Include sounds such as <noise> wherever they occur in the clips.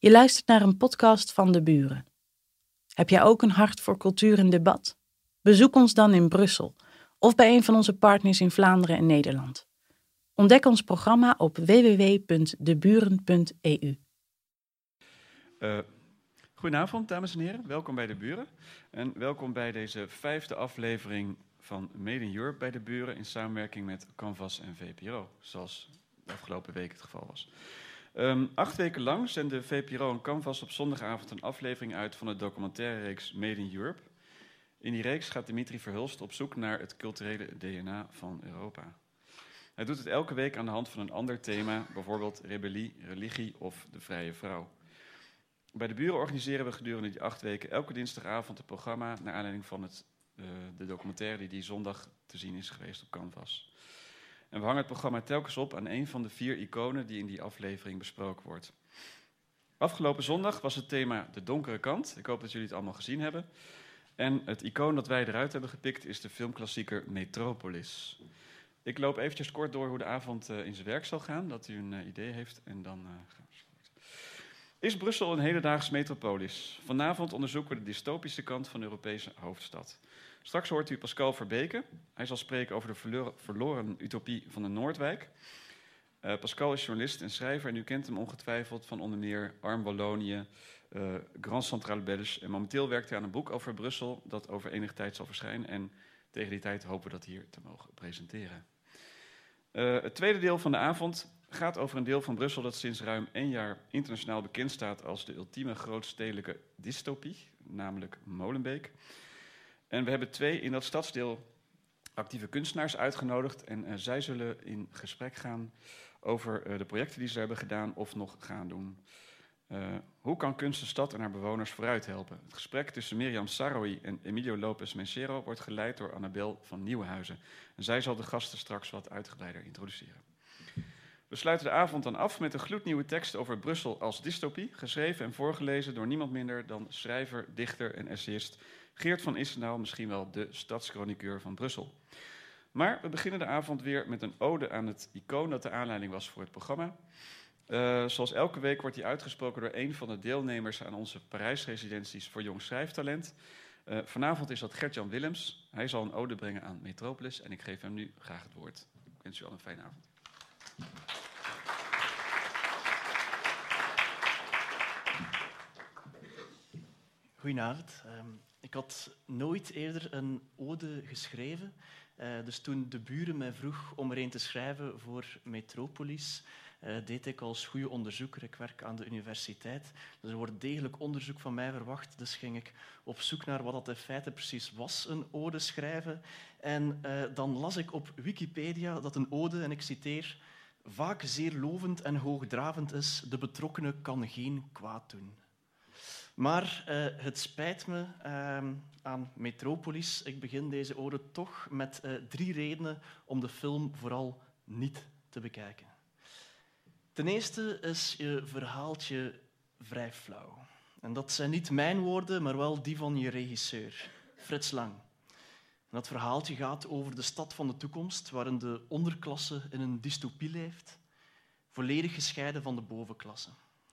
Je luistert naar een podcast van De Buren. Heb jij ook een hart voor cultuur en debat? Bezoek ons dan in Brussel of bij een van onze partners in Vlaanderen en Nederland. Ontdek ons programma op www.deburen.eu. Uh, goedenavond, dames en heren. Welkom bij De Buren. En welkom bij deze vijfde aflevering van Made in Europe bij De Buren in samenwerking met Canvas en VPRO, zoals de afgelopen week het geval was. Um, acht weken lang zenden VPRO en Canvas op zondagavond een aflevering uit van de documentaire reeks Made in Europe. In die reeks gaat Dimitri Verhulst op zoek naar het culturele DNA van Europa. Hij doet het elke week aan de hand van een ander thema, bijvoorbeeld rebellie, religie of de vrije vrouw. Bij de buren organiseren we gedurende die acht weken elke dinsdagavond een programma naar aanleiding van het, uh, de documentaire die die zondag te zien is geweest op Canvas. En we hangen het programma telkens op aan een van de vier iconen die in die aflevering besproken wordt. Afgelopen zondag was het thema de donkere kant. Ik hoop dat jullie het allemaal gezien hebben. En het icoon dat wij eruit hebben gepikt is de filmklassieker Metropolis. Ik loop eventjes kort door hoe de avond uh, in zijn werk zal gaan, dat u een uh, idee heeft. En dan uh, gaan we Is Brussel een hedendaags metropolis? Vanavond onderzoeken we de dystopische kant van de Europese hoofdstad. Straks hoort u Pascal Verbeke. Hij zal spreken over de verloren utopie van de Noordwijk. Uh, Pascal is journalist en schrijver en u kent hem ongetwijfeld van onder meer Arm Wallonië, uh, Grand Centrale Belge. En momenteel werkt hij aan een boek over Brussel dat over enige tijd zal verschijnen. En tegen die tijd hopen we dat hier te mogen presenteren. Uh, het tweede deel van de avond gaat over een deel van Brussel dat sinds ruim één jaar internationaal bekend staat als de ultieme grootstedelijke dystopie, namelijk Molenbeek. En we hebben twee in dat stadsdeel actieve kunstenaars uitgenodigd. En uh, zij zullen in gesprek gaan over uh, de projecten die ze hebben gedaan of nog gaan doen. Uh, hoe kan kunst de stad en haar bewoners vooruit helpen? Het gesprek tussen Mirjam Saroui en Emilio Lopez Mencero wordt geleid door Annabel van Nieuwenhuizen. En zij zal de gasten straks wat uitgebreider introduceren. We sluiten de avond dan af met een gloednieuwe tekst over Brussel als dystopie, geschreven en voorgelezen door niemand minder dan schrijver, dichter en essayist Geert van Issendaal misschien wel de stadschroniqueur van Brussel. Maar we beginnen de avond weer met een ode aan het icoon dat de aanleiding was voor het programma. Uh, zoals elke week wordt die uitgesproken door een van de deelnemers aan onze Parijsresidenties voor jong schrijftalent. Uh, vanavond is dat Gert-Jan Willems. Hij zal een ode brengen aan Metropolis en ik geef hem nu graag het woord. Ik wens u al een fijne avond. Goedenavond. Um, ik had nooit eerder een ode geschreven. Uh, dus toen de buren mij vroeg om er een te schrijven voor Metropolis, uh, deed ik als goede onderzoeker. Ik werk aan de universiteit. Dus er wordt degelijk onderzoek van mij verwacht. Dus ging ik op zoek naar wat dat in feite precies was, een ode schrijven. En uh, dan las ik op Wikipedia dat een ode, en ik citeer, vaak zeer lovend en hoogdravend is. De betrokkenen kan geen kwaad doen. Maar uh, het spijt me uh, aan Metropolis. Ik begin deze ode toch met uh, drie redenen om de film vooral niet te bekijken. Ten eerste is je verhaaltje vrij flauw. En dat zijn niet mijn woorden, maar wel die van je regisseur, Frits Lang. En dat verhaaltje gaat over de stad van de toekomst, waarin de onderklasse in een dystopie leeft, volledig gescheiden van de bovenklasse.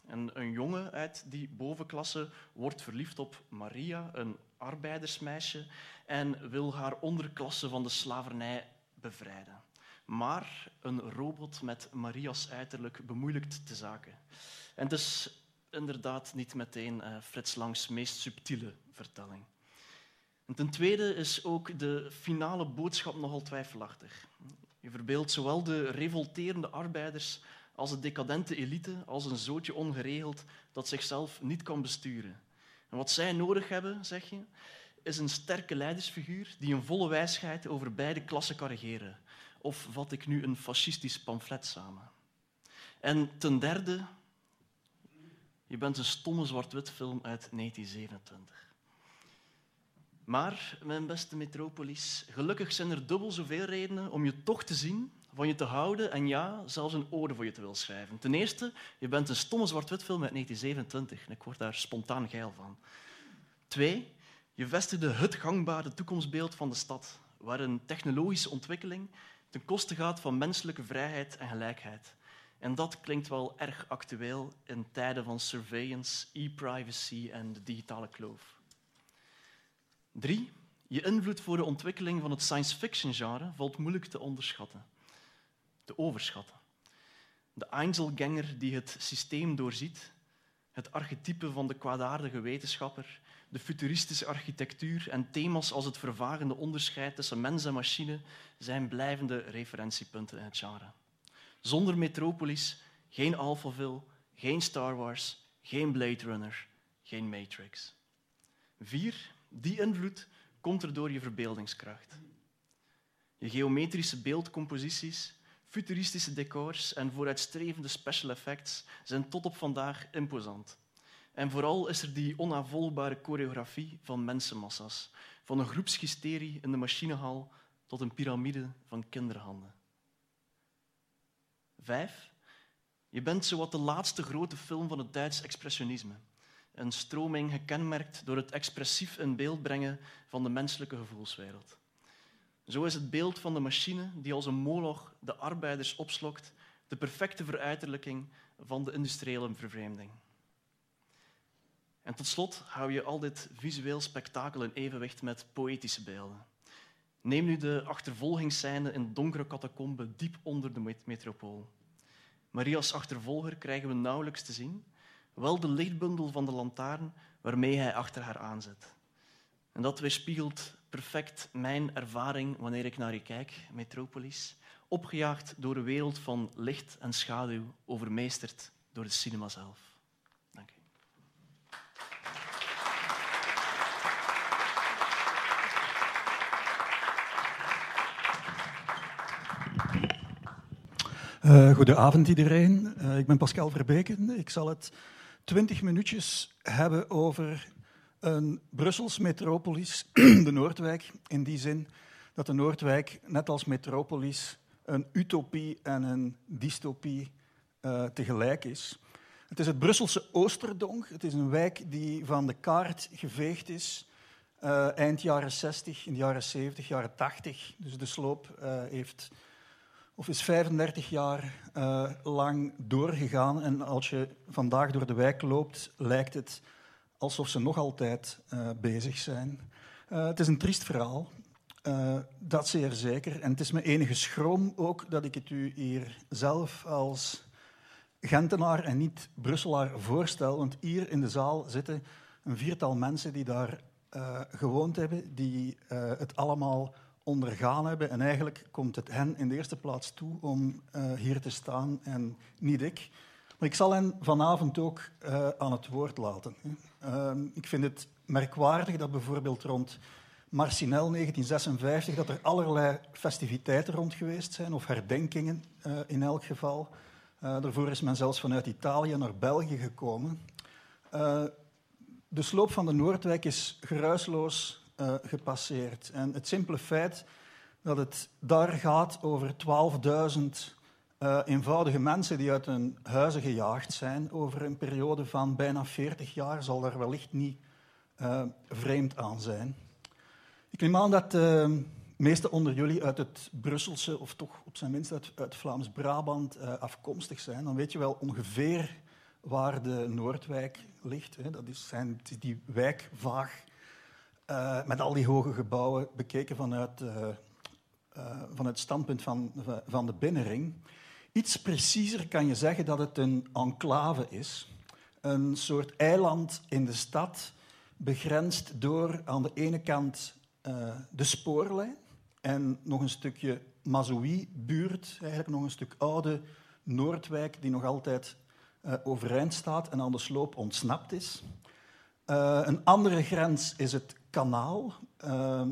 En een jongen uit die bovenklasse wordt verliefd op Maria, een arbeidersmeisje, en wil haar onderklasse van de slavernij bevrijden. Maar een robot met Maria's uiterlijk bemoeilijkt de zaken. En het is inderdaad niet meteen uh, Frits Langs meest subtiele vertelling. En ten tweede is ook de finale boodschap nogal twijfelachtig. Je verbeeldt zowel de revolterende arbeiders als een decadente elite, als een zootje ongeregeld dat zichzelf niet kan besturen. En wat zij nodig hebben, zeg je, is een sterke leidersfiguur die een volle wijsheid over beide klassen kan regeren. Of vat ik nu een fascistisch pamflet samen? En ten derde, je bent een stomme zwart-wit film uit 1927. Maar, mijn beste metropolis, gelukkig zijn er dubbel zoveel redenen om je toch te zien van je te houden en ja, zelfs een ode voor je te wil schrijven. Ten eerste, je bent een stomme zwart-witfilm uit 1927 en ik word daar spontaan geil van. Twee, je vestigde het gangbare toekomstbeeld van de stad, waarin technologische ontwikkeling ten koste gaat van menselijke vrijheid en gelijkheid. En dat klinkt wel erg actueel in tijden van surveillance, e-privacy en de digitale kloof. Drie, je invloed voor de ontwikkeling van het science fiction genre valt moeilijk te onderschatten, te overschatten. De Einzelganger die het systeem doorziet, het archetype van de kwaadaardige wetenschapper, de futuristische architectuur en thema's als het vervagende onderscheid tussen mens en machine zijn blijvende referentiepunten in het genre. Zonder Metropolis geen Alphaville, geen Star Wars, geen Blade Runner, geen Matrix. Vier, die invloed komt er door je verbeeldingskracht. Je geometrische beeldcomposities, futuristische decors en vooruitstrevende special effects zijn tot op vandaag imposant. En vooral is er die onafvolgbare choreografie van mensenmassa's, van een groepshysterie in de machinehal tot een piramide van kinderhanden. Vijf, je bent zowat de laatste grote film van het Duits expressionisme. Een stroming gekenmerkt door het expressief in beeld brengen van de menselijke gevoelswereld. Zo is het beeld van de machine die als een moloch de arbeiders opslokt, de perfecte veruiterlijking van de industriële vervreemding. En tot slot hou je al dit visueel spektakel in evenwicht met poëtische beelden. Neem nu de achtervolgingsscène in donkere catacomben diep onder de metropool. Maria's achtervolger krijgen we nauwelijks te zien, wel de lichtbundel van de lantaarn waarmee hij achter haar aanzet. En dat weerspiegelt perfect mijn ervaring wanneer ik naar je kijk, Metropolis, opgejaagd door een wereld van licht en schaduw, overmeesterd door de cinema zelf. Dank u. Uh, goedenavond iedereen. Uh, ik ben Pascal Verbeken. Ik zal het twintig minuutjes hebben over een Brussels metropolis, <clears throat> de Noordwijk, in die zin dat de Noordwijk, net als metropolis, een utopie en een dystopie uh, tegelijk is. Het is het Brusselse Oosterdonk. Het is een wijk die van de kaart geveegd is uh, eind jaren 60, in de jaren 70, jaren 80. Dus de sloop uh, heeft of is 35 jaar lang doorgegaan. En als je vandaag door de wijk loopt, lijkt het alsof ze nog altijd uh, bezig zijn. Uh, het is een triest verhaal, dat zeer zeker. En het is me enige schroom ook dat ik het u hier zelf als Gentenaar en niet Brusselaar voorstel. Want hier in de zaal zitten een viertal mensen die daar gewoond hebben, die het allemaal ondergaan hebben. En eigenlijk komt het hen in de eerste plaats toe om hier te staan en niet ik. Ik zal hen vanavond ook uh, aan het woord laten. Uh, ik vind het merkwaardig dat bijvoorbeeld rond Marcinel 1956 dat er allerlei festiviteiten rond geweest zijn, of herdenkingen uh, in elk geval. daarvoor is men zelfs vanuit Italië naar België gekomen. de sloop van de Noordwijk is geruisloos gepasseerd. En het simpele feit dat het daar gaat over 12.000 uh, eenvoudige mensen die uit hun huizen gejaagd zijn over een periode van bijna 40 jaar, zal daar wellicht niet uh, vreemd aan zijn. Ik neem aan dat de meesten onder jullie uit het Brusselse, of toch op zijn minst uit, uit Vlaams-Brabant, afkomstig zijn. Dan weet je wel ongeveer waar de Noordwijk ligt. Hè. Dat is, zijn die wijk vaag met al die hoge gebouwen bekeken vanuit, vanuit het standpunt van, van de binnenring. Iets preciezer kan je zeggen dat het een enclave is. Een soort eiland in de stad, begrensd door aan de ene kant de spoorlijn en nog een stukje Mazoui-buurt, eigenlijk nog een stuk oude Noordwijk die nog altijd overeind staat en aan de sloop ontsnapt is. Uh, een andere grens is het kanaal,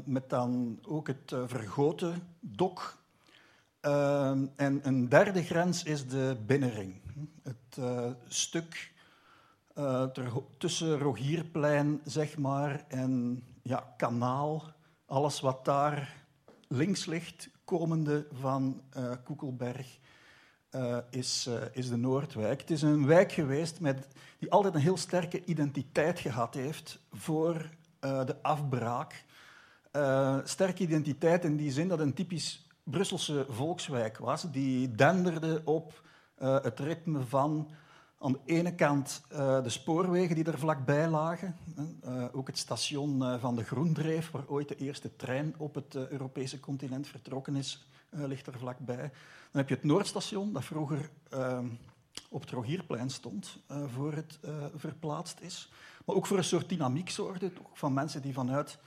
met dan ook het vergoten dok. En een derde grens is de binnenring. Het stuk ter, tussen Rogierplein, zeg maar, en ja, kanaal. Alles wat daar links ligt, komende van Koekelberg uh, is, is de Noordwijk. Het is een wijk geweest met, die altijd een heel sterke identiteit gehad heeft voor de afbraak. sterke identiteit in die zin dat een typisch Brusselse volkswijk was, die denderde op het ritme van aan de ene kant de spoorwegen die er vlakbij lagen, ook het station van de Groendreef, waar ooit de eerste trein op het Europese continent vertrokken is, ligt er vlakbij. Dan heb je het Noordstation, dat vroeger op het Rogierplein stond voor het verplaatst is. Maar ook voor een soort dynamiek zorgde, van mensen die vanuit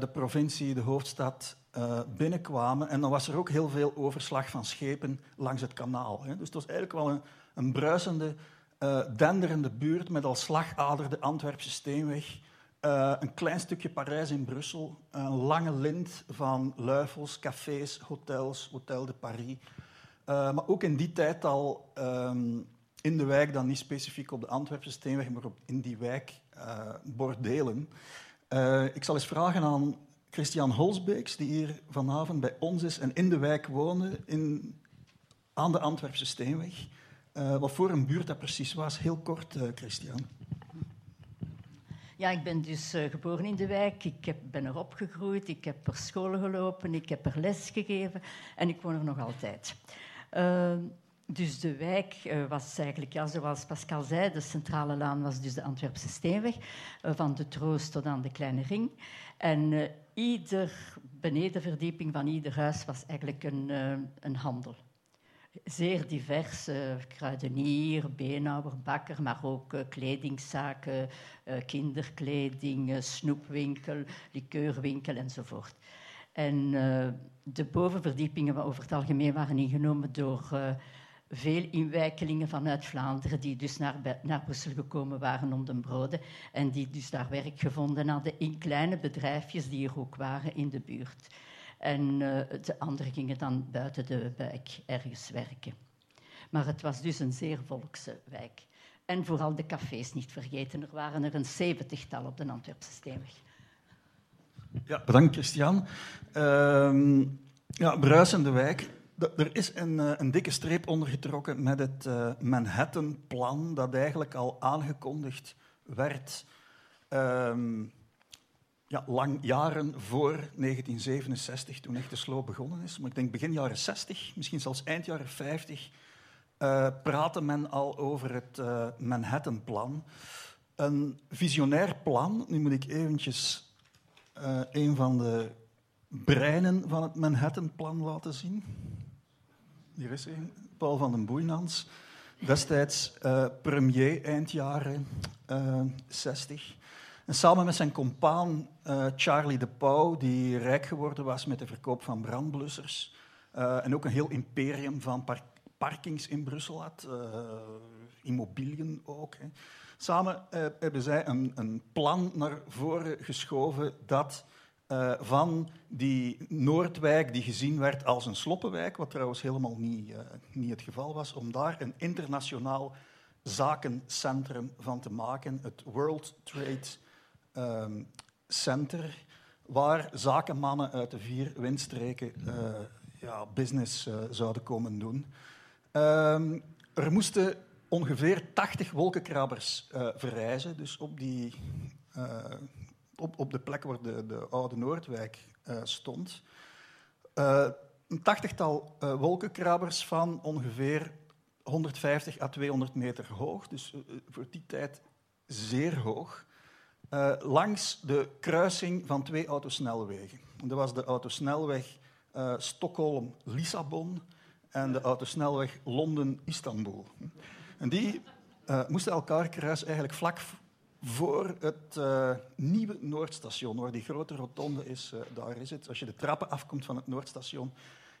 de provincie, de hoofdstad, uh, binnenkwamen. En dan was er ook heel veel overslag van schepen langs het kanaal. Hè. Dus het was eigenlijk wel een, bruisende, uh, denderende buurt met als slagader de Antwerpse Steenweg. een klein stukje Parijs in Brussel, een lange lint van luifels, cafés, hotels, Hotel de Paris. maar ook in die tijd al um, in de wijk, dan niet specifiek op de Antwerpse Steenweg, maar op, in die wijk bordelen. Ik zal eens vragen aan Christian Holsbeeks, die hier vanavond bij ons is en in de wijk woonde, in, aan de Antwerpse Steenweg. Uh, wat voor een buurt dat precies was. Heel kort, uh, Christian. Ja, ik ben dus uh, geboren in de wijk. Ik heb, ben er opgegroeid. Ik heb er scholen gelopen. Ik heb er les gegeven. En ik woon er nog altijd. Dus de wijk was eigenlijk, ja, zoals Pascal zei, de centrale laan was dus de Antwerpse Steenweg, van de Troost tot aan de Kleine Ring. En ieder benedenverdieping van ieder huis was eigenlijk een, een handel. Zeer divers, kruidenier, beenhouwer, bakker, maar ook kledingzaken, kinderkleding, snoepwinkel, likeurwinkel enzovoort. En de bovenverdiepingen over het algemeen waren ingenomen door veel inwijkelingen vanuit Vlaanderen die dus naar, naar Brussel gekomen waren om de broden en die dus daar werk gevonden hadden in kleine bedrijfjes die er ook waren in de buurt. En uh, de anderen gingen dan buiten de wijk ergens werken. Maar het was dus een zeer volkse wijk. En vooral de cafés niet vergeten. Er waren er een zeventigtal op de Antwerpse Steenweg. Ja, bedankt Christian. Uh, ja, bruisende wijk. Er is een, eh, een, dikke streep ondergetrokken met het uh, Manhattan-plan dat eigenlijk al aangekondigd werd um, ja, lang jaren voor 1967, toen echt de sloop begonnen is. Maar ik denk begin jaren 60, misschien zelfs eind jaren 50, uh, praatte men al over het uh, Manhattan-plan. Een visionair plan, nu moet ik eventjes een van de breinen van het Manhattan-plan laten zien. Hier is hij, Paul van den Boeinans. Destijds uh, premier eind jaren uh, eh, 60. En samen met zijn compaan uh, Charlie de Pauw, die rijk geworden was met de verkoop van brandblussers. en ook een heel imperium van par parkings in Brussel had. immobiliën ook. Hè. Samen hebben zij een, een plan naar voren geschoven dat uh, van die Noordwijk, die gezien werd als een sloppenwijk, wat trouwens helemaal niet, uh, niet het geval was, om daar een internationaal zakencentrum van te maken, het World Trade um, Center, waar zakenmannen uit de vier windstreken uh, ja, business zouden komen doen. Um, er moesten ongeveer 80 wolkenkrabbers verrijzen, dus op die op, op de plek waar de, de oude Noordwijk uh, stond. Uh, een tachtigtal uh, wolkenkrabbers van ongeveer 150 à 200 meter hoog, dus voor die tijd zeer hoog, langs de kruising van twee autosnelwegen. Dat was de autosnelweg Stockholm-Lissabon en de autosnelweg Londen-Istanbul. En die moesten elkaar kruisen eigenlijk vlak voor het uh, nieuwe Noordstation, waar die grote rotonde is, uh, daar is het. Als je de trappen afkomt van het Noordstation,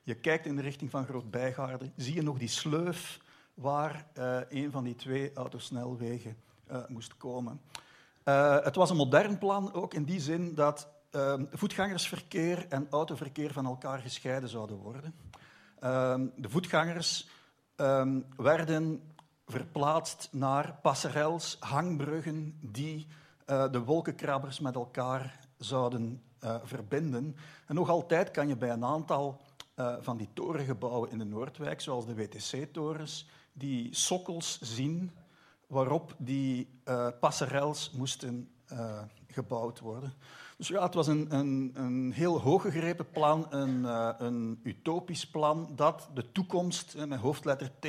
je kijkt in de richting van Groot Bijgaarden, zie je nog die sleuf waar uh, een van die twee autosnelwegen moest komen. het was een modern plan, ook in die zin dat voetgangersverkeer en autoverkeer van elkaar gescheiden zouden worden. de voetgangers um, werden verplaatst naar passerels, hangbruggen die uh, de wolkenkrabbers met elkaar zouden uh, verbinden. En nog altijd kan je bij een aantal uh, van die torengebouwen in de Noordwijk, zoals de WTC-torens, die sokkels zien waarop die passerels moesten gebouwd worden. Dus ja, het was een, een, een heel hooggegrepen plan, een, een utopisch plan dat de toekomst, met hoofdletter T,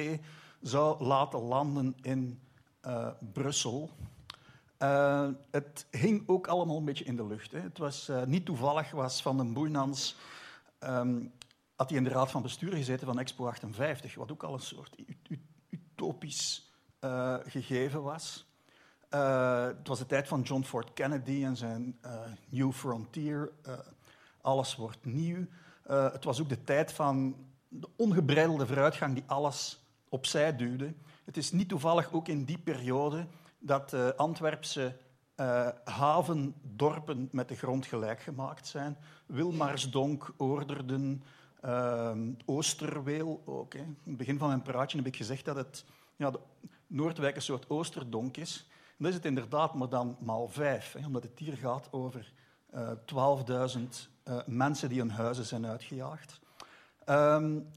zou laten landen in uh, Brussel. Uh, het hing ook allemaal een beetje in de lucht. Hè. Het was uh, niet toevallig, was Van den Boeinans um, had hij in de raad van bestuur gezeten van Expo 58, wat ook al een soort utopisch gegeven was. het was de tijd van John Ford Kennedy en zijn New Frontier. alles wordt nieuw. het was ook de tijd van de ongebreidelde vooruitgang die alles opzij duwde. Het is niet toevallig ook in die periode dat de Antwerpse uh, havendorpen met de grond gelijk gemaakt zijn. Wilmarsdonk, Oorderden, uh, Oosterweel ook. Hè. In het begin van mijn praatje heb ik gezegd dat het ja, Noordwijk een soort Oosterdonk is. Dat is het inderdaad, maar dan maal vijf, hè, omdat het hier gaat over uh, eh, 12.000 mensen die hun huizen zijn uitgejaagd. Um,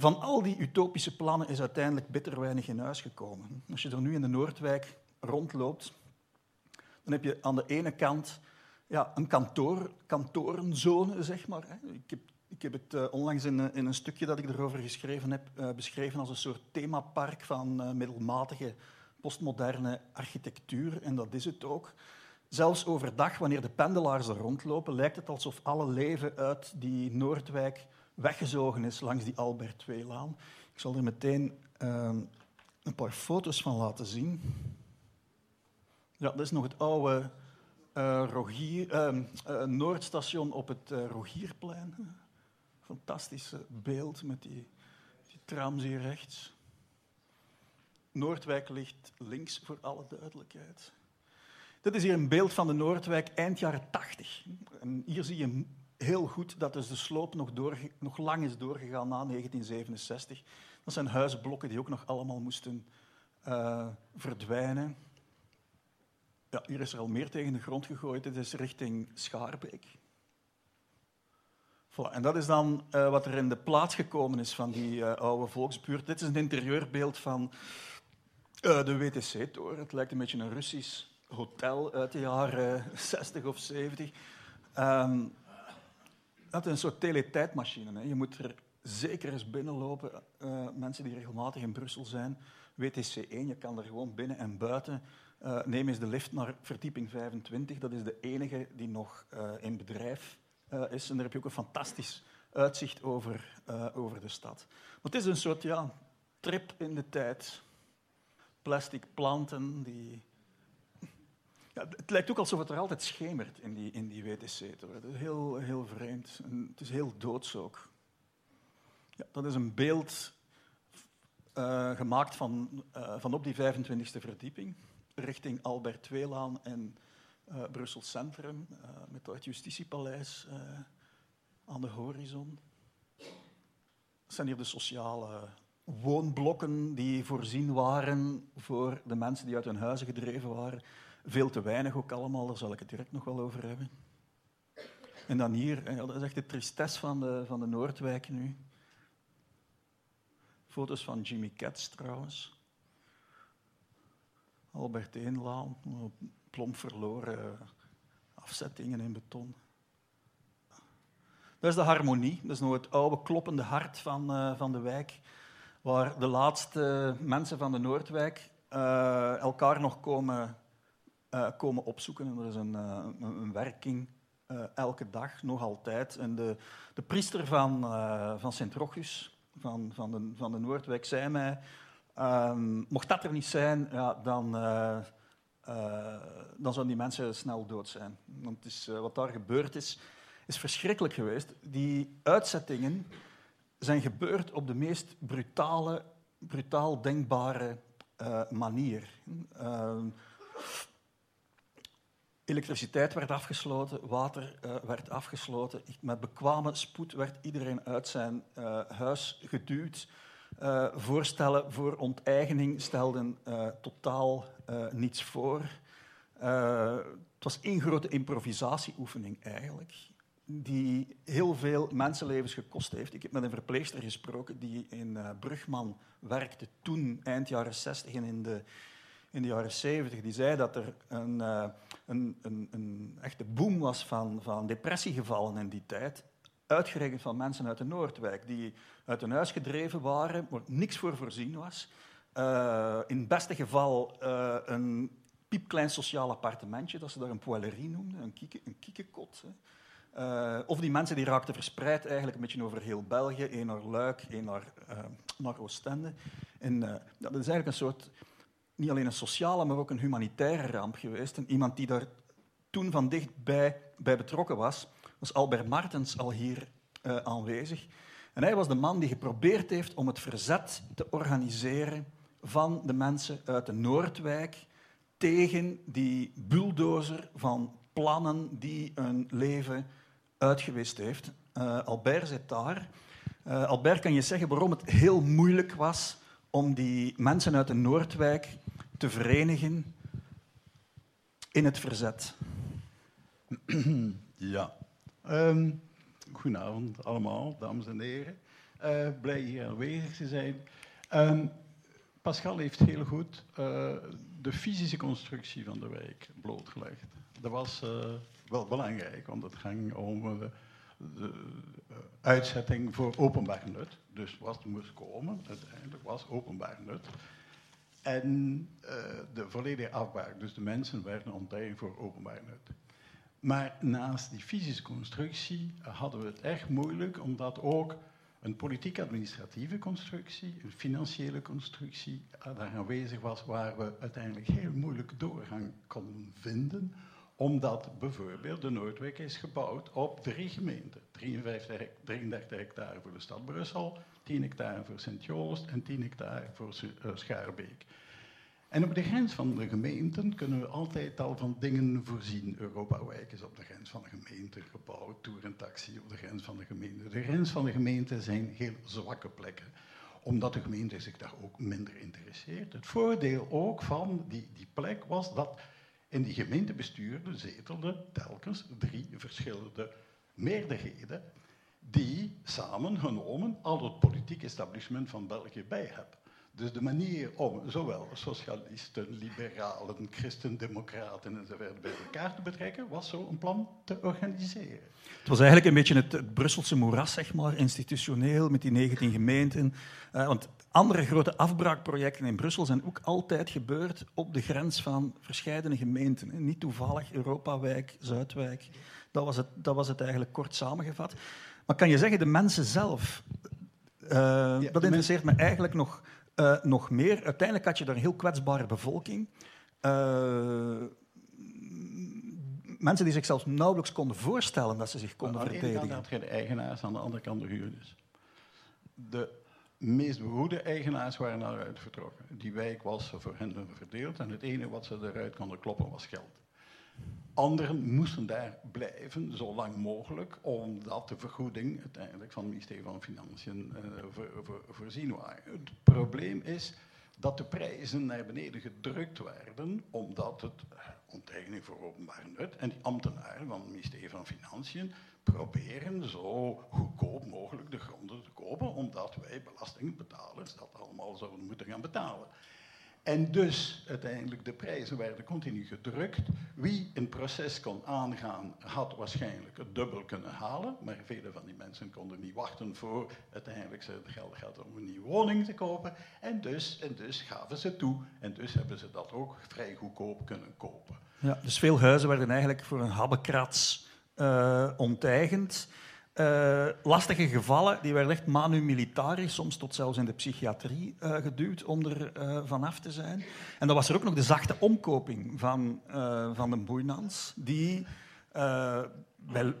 van al die utopische plannen is uiteindelijk bitter weinig in huis gekomen. Als je er nu in de Noordwijk rondloopt, dan heb je aan de ene kant ja, een kantoor, kantorenzone, zeg maar. Ik heb, ik heb het uh, onlangs in, uh, in, een stukje dat ik erover geschreven heb uh, beschreven als een soort themapark van middelmatige postmoderne architectuur. En dat is het ook. Zelfs overdag, wanneer de pendelaars er rondlopen, lijkt het alsof alle leven uit die Noordwijk weggezogen is langs die Albert II-laan. Ik zal er meteen uh, een paar foto's van laten zien. Ja, dat is nog het oude uh, Rogier, uh, Noordstation op het Rogierplein. Fantastisch beeld met die, die trams hier rechts. Noordwijk ligt links voor alle duidelijkheid. Dit is hier een beeld van de Noordwijk eind jaren 80. En hier zie je heel goed dat dus de sloop nog, nog lang is doorgegaan na 1967. Dat zijn huisblokken die ook nog allemaal moesten uh, verdwijnen. Ja, hier is er al meer tegen de grond gegooid. Dit is richting Schaarbeek. Voilà. En dat is dan uh, wat er in de plaats gekomen is van die uh, oude volksbuurt. Dit is een interieurbeeld van de WTC-toren. Het lijkt een beetje een Russisch hotel uit de jaren 60 of 70. Um, dat is een soort teletijdmachine. Hè. Je moet er zeker eens binnenlopen. Uh, mensen die regelmatig in Brussel zijn. WTC1, je kan er gewoon binnen en buiten. Uh, neem eens de lift naar verdieping 25. Dat is de enige die nog uh, in bedrijf is. En daar heb je ook een fantastisch uitzicht over, over de stad. Het is een soort ja, trip in de tijd. Plastic planten die het lijkt ook alsof het er altijd schemert in die, in die WTC. Het is heel, heel vreemd. Het is heel doods ook. Ja, dat is een beeld uh, gemaakt van, uh, van op die 25e verdieping, richting Albert Tweelaan en uh, Brussel Centrum, met het Justitiepaleis aan de horizon. Dat zijn hier de sociale woonblokken die voorzien waren voor de mensen die uit hun huizen gedreven waren. Veel te weinig ook allemaal, daar zal ik het direct nog wel over hebben. En dan hier, dat is echt de tristesse van de, van de Noordwijk nu. Foto's van Jimmy Katz trouwens. Albert Eenlaan, plomp verloren afzettingen in beton. Dat is de harmonie, dat is nog het oude kloppende hart van, uh, van de wijk, waar de laatste mensen van de Noordwijk uh, elkaar nog komen uh, komen opzoeken. En er is een, uh, een werking uh, elke dag, nog altijd. En de, de priester van, van Sint-Rochus, van, van, de, van de Noordwijk, zei mij... Um, mocht dat er niet zijn, ja, dan, dan zouden die mensen snel dood zijn. Want is, wat daar gebeurd is, is verschrikkelijk geweest. Die uitzettingen zijn gebeurd op de meest brutale, brutaal denkbare manier. Elektriciteit werd afgesloten, water uh, werd afgesloten. Met bekwame spoed werd iedereen uit zijn uh, huis geduwd. Uh, voorstellen voor onteigening stelden totaal niets voor. het was één grote improvisatieoefening eigenlijk, die heel veel mensenlevens gekost heeft. Ik heb met een verpleegster gesproken die in Brugman werkte toen, eind jaren 60 en in de in de jaren 70, die zei dat er een, uh, een, een, een, echte boom was van, van depressiegevallen in die tijd. uitgerekend van mensen uit de Noordwijk, die uit hun huis gedreven waren, waar niks voor voorzien was. Uh, in het beste geval uh, een piepklein sociaal appartementje, dat ze daar een poêlerie noemden, een, kieke, een kiekekot. Of die mensen die raakten verspreid eigenlijk een beetje over heel België, één naar Luik, één naar, naar Oostende. En dat is eigenlijk een soort, niet alleen een sociale, maar ook een humanitaire ramp geweest. En iemand die daar toen van dichtbij bij betrokken was, was Albert Martens al hier uh, aanwezig. En hij was de man die geprobeerd heeft om het verzet te organiseren van de mensen uit de Noordwijk tegen die bulldozer van plannen die een leven uitgewist heeft. Uh, Albert zit daar. Uh, Albert, kan je zeggen waarom het heel moeilijk was om die mensen uit de Noordwijk te verenigen in het verzet? <clears throat> Ja. Um, goedenavond allemaal, dames en heren. Uh, blij hier aanwezig te zijn. Um, Pascal heeft heel goed uh, de fysische constructie van de wijk blootgelegd. Dat was uh, wel belangrijk, want het ging om de uitzetting voor openbaar nut. Dus wat moest komen, uiteindelijk was openbaar nut. En de volledige afbraak, dus de mensen werden onteigend voor openbaar nut. Maar naast die fysische constructie hadden we het echt moeilijk, omdat ook een politiek-administratieve constructie, een financiële constructie daar aanwezig was, waar we uiteindelijk heel moeilijk doorgang konden vinden, omdat bijvoorbeeld de Noordwijk is gebouwd op drie gemeenten. 53, 33 hectare voor de stad Brussel, 10 hectare voor Sint-Joost en 10 hectare voor eh, Schaarbeek. En op de grens van de gemeenten kunnen we altijd al van dingen voorzien. Europa-wijk is op de grens van de gemeente gebouwd, Tour en Taxi op de grens van de gemeente. De grens van de gemeente zijn heel zwakke plekken, omdat de gemeente zich daar ook minder interesseert. Het voordeel ook van die, die plek was dat in die gemeentebesturen zetelden telkens drie verschillende meerderheden die samengenomen al het politiek establishment van België bij hebben. Dus de manier om zowel socialisten, liberalen, christendemocraten enzovoort bij elkaar te betrekken, was zo een plan te organiseren. Het was eigenlijk een beetje het, Brusselse moeras, zeg maar, institutioneel, met die 19 gemeenten. Uh, want andere grote afbraakprojecten in Brussel zijn ook altijd gebeurd op de grens van verschillende gemeenten. Niet toevallig Europawijk, Zuidwijk. Dat was het, dat was het eigenlijk kort samengevat. Maar kan je zeggen, de mensen zelf, uh, ja, dat interesseert me eigenlijk nog uh, nog meer. Uiteindelijk had je daar een heel kwetsbare bevolking. Uh, mensen die zich zelfs nauwelijks konden voorstellen dat ze zich konden verdedigen. Aan de ene kant had je de eigenaars, aan de andere kant de huurders. De meest behoede eigenaars waren eruit vertrokken. Die wijk was voor hen verdeeld en het enige wat ze eruit konden kloppen was geld. Anderen moesten daar blijven zo lang mogelijk, omdat de vergoeding uiteindelijk van het ministerie van Financiën voor, voorzien waren. Het probleem is dat de prijzen naar beneden gedrukt werden, omdat het uh, onteigening voor openbaar nut en die ambtenaren van het ministerie van Financiën proberen zo goedkoop mogelijk de gronden te kopen, omdat wij belastingbetalers dat allemaal zouden moeten gaan betalen. En dus uiteindelijk de prijzen werden continu gedrukt. Wie een proces kon aangaan, had waarschijnlijk het dubbel kunnen halen. Maar vele van die mensen konden niet wachten voor uiteindelijk ze het geld gehad om een nieuwe woning te kopen. En dus, en dus gaven ze toe. En dus hebben ze dat ook vrij goedkoop kunnen kopen. Ja, dus veel huizen werden eigenlijk voor een habbekrats uh, onteigend. Uh, lastige gevallen, die werden echt manu militari, soms tot zelfs in de psychiatrie uh, geduwd om er vanaf te zijn. En dan was er ook nog de zachte omkoping van, van de boeinans, die bij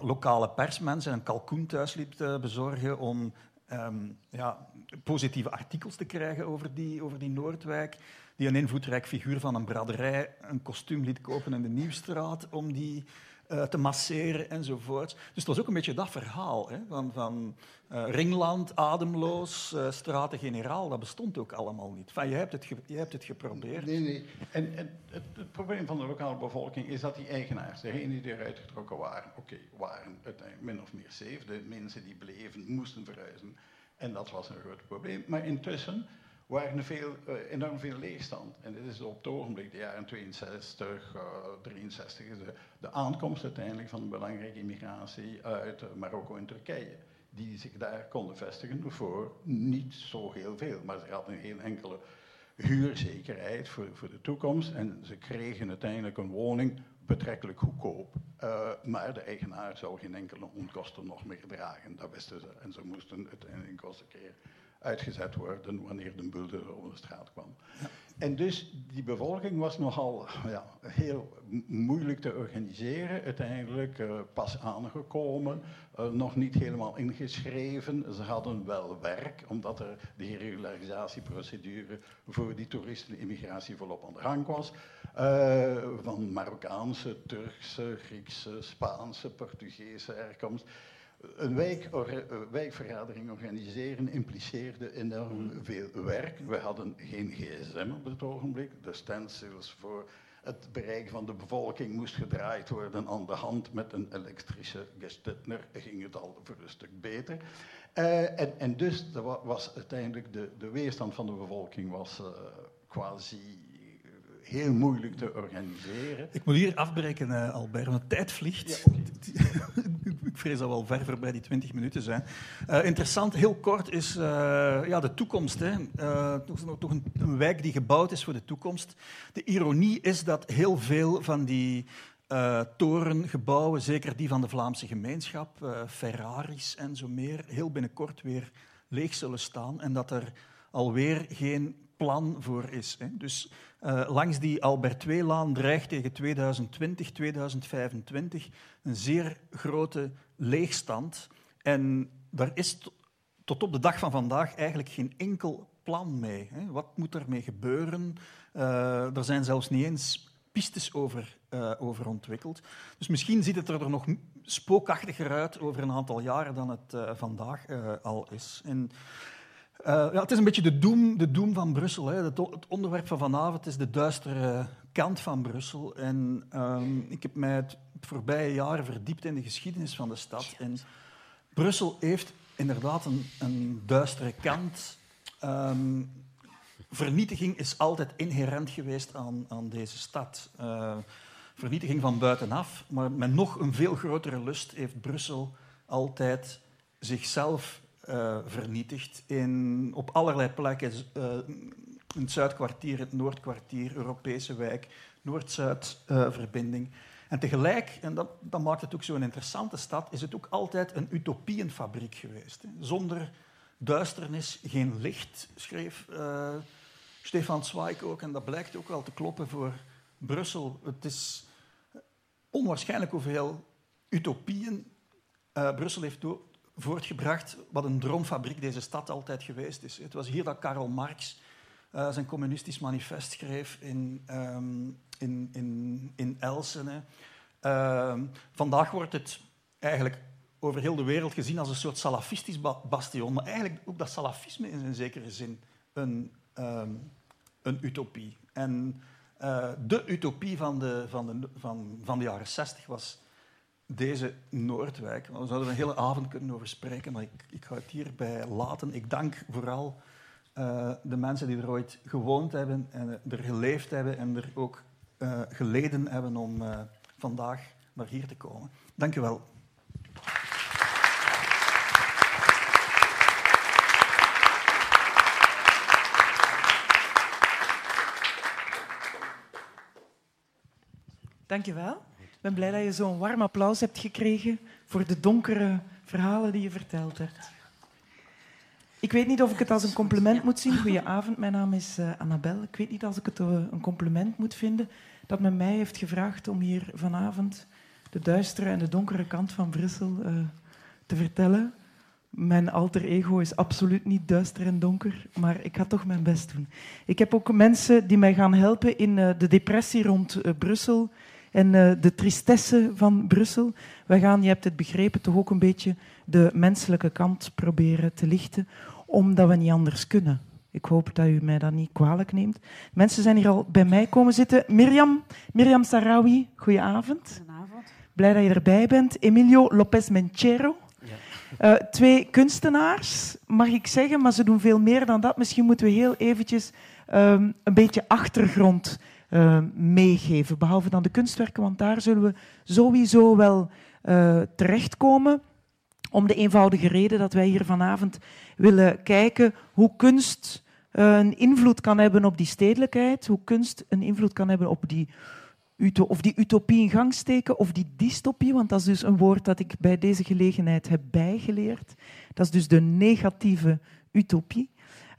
lokale persmensen een kalkoen thuis liep te bezorgen om um, ja, positieve artikels te krijgen over die, over die Noordwijk. Die een invloedrijk figuur van een braderij een kostuum liet kopen in de Nieuwstraat om die uh, te masseren enzovoort. Dus het was ook een beetje dat verhaal hè, van, van uh, Ringland, ademloos, uh, Straten-generaal. Dat bestond ook allemaal niet. Van, je, hebt het je hebt het geprobeerd. Nee, nee. En, en het, het, probleem van de lokale bevolking is dat die eigenaars, degenen die eruit getrokken waren, oké, waren uiteindelijk min of meer safe. De mensen die bleven moesten verhuizen. En dat was een groot probleem. Maar intussen waren er veel, uh, enorm veel leegstand. En dit is op het ogenblik, de jaren 62, uh, 63, is de, de, aankomst uiteindelijk van een belangrijke immigratie uit uh, Marokko en Turkije. Die zich daar konden vestigen voor niet zo heel veel, maar ze hadden een heel enkele huurzekerheid voor, voor de toekomst. En ze kregen uiteindelijk een woning betrekkelijk goedkoop. Maar de eigenaar zou geen enkele onkosten nog meer dragen. Dat wisten ze. En ze moesten uiteindelijk eens een keer uitgezet worden wanneer de bulder over de straat kwam. Ja. En dus die bevolking was nogal <laughs> ja, heel moeilijk te organiseren. Uiteindelijk uh, pas aangekomen, uh, nog niet helemaal ingeschreven. Ze hadden wel werk, omdat er de regularisatieprocedure voor die toeristenimmigratie volop aan de gang was. Uh, van Marokkaanse, Turkse, Griekse, Spaanse, Portugese herkomst een wijk, wijkvergadering organiseren impliceerde enorm veel werk. We hadden geen gsm op het ogenblik. De stencils voor het bereik van de bevolking moest gedraaid worden aan de hand met een elektrische gestutner. Ging het al voor een stuk beter. Uh, en, en, dus was uiteindelijk de, de, weerstand van de bevolking was uh, quasi heel moeilijk te organiseren. Ik moet hier afbreken, uh, Albert, want de tijd vliegt. Ja, <laughs> <laughs> ik vrees dat we al ver voorbij die 20 minuten zijn. Uh, interessant, heel kort, is uh, ja, de toekomst. Hè. Toch, toch een, een, wijk die gebouwd is voor de toekomst. De ironie is dat heel veel van die torengebouwen, zeker die van de Vlaamse gemeenschap, Ferraris en zo meer, heel binnenkort weer leeg zullen staan en dat er alweer geen plan voor is. Hè. Dus uh, langs die Albert II-laan dreigt tegen 2020, 2025 een zeer grote leegstand. En daar is tot op de dag van vandaag eigenlijk geen enkel plan mee. Hè. Wat moet ermee gebeuren? Uh, er zijn zelfs niet eens pistes over, uh, over ontwikkeld. Dus misschien ziet het er nog spookachtiger uit over een aantal jaren dan het vandaag al is. En uh, ja, het is een beetje de doem, de doem van Brussel. Hè. Het, het, onderwerp van vanavond is de duistere kant van Brussel. En um, ik heb mij het, het, voorbije jaren verdiept in de geschiedenis van de stad. En Brussel heeft inderdaad een, een duistere kant. Um, vernietiging is altijd inherent geweest aan, aan deze stad. Uh, vernietiging van buitenaf, maar met nog een veel grotere lust heeft Brussel altijd zichzelf uh, vernietigd in, op allerlei plekken. Het Zuidkwartier, het Noordkwartier, Europese wijk, Noord-Zuid-verbinding. Uh, en tegelijk, en dat, dat maakt het ook zo'n interessante stad, is het ook altijd een utopieënfabriek geweest. Hè. Zonder duisternis geen licht, schreef Stefan Zweig ook. En dat blijkt ook wel te kloppen voor Brussel. Het is onwaarschijnlijk hoeveel utopieën Brussel heeft voortgebracht wat een droomfabriek deze stad altijd geweest is. Het was hier dat Karl Marx uh, zijn communistisch manifest schreef in, um, in, in, in Elsene. Uh, vandaag wordt het eigenlijk over heel de wereld gezien als een soort salafistisch bastion, maar eigenlijk ook dat salafisme is in zekere zin een, um, een utopie. En uh, de utopie van de, van, de, van, van de jaren 60 was deze Noordwijk. We zouden een hele avond kunnen over spreken, maar ik, ik ga het hierbij laten. Ik dank vooral uh, de mensen die er ooit gewoond hebben en er geleefd hebben en er ook uh, geleden hebben om uh, vandaag naar hier te komen. Dank u wel. Dank je wel. Ik ben blij dat je zo'n warm applaus hebt gekregen voor de donkere verhalen die je verteld hebt. Ik weet niet of ik het als een compliment moet zien. Goedenavond, mijn naam is uh, Annabel. Ik weet niet of ik het uh, een compliment moet vinden dat men mij heeft gevraagd om hier vanavond de duistere en de donkere kant van Brussel uh, te vertellen. Mijn alter ego is absoluut niet duister en donker, maar ik ga toch mijn best doen. Ik heb ook mensen die mij gaan helpen in de depressie rond Brussel en uh, de tristesse van Brussel. We gaan, je hebt het begrepen, toch ook een beetje de menselijke kant proberen te lichten, omdat we niet anders kunnen. Ik hoop dat u mij dat niet kwalijk neemt. Mensen zijn hier al bij mij komen zitten. Mirjam, Mirjam Sarawi, goedenavond. Goedenavond. Blij dat je erbij bent. Emilio Lopez Menchero. Ja. Uh, twee kunstenaars, mag ik zeggen, maar ze doen veel meer dan dat. Misschien moeten we heel eventjes um, een beetje achtergrond uh, meegeven, behalve dan de kunstwerken, want daar zullen we sowieso wel uh, terechtkomen. Om de eenvoudige reden dat wij hier vanavond willen kijken hoe kunst een invloed kan hebben op die stedelijkheid, hoe kunst een invloed kan hebben op die of die utopie in gang steken of die dystopie, want dat is dus een woord dat ik bij deze gelegenheid heb bijgeleerd. Dat is dus de negatieve utopie.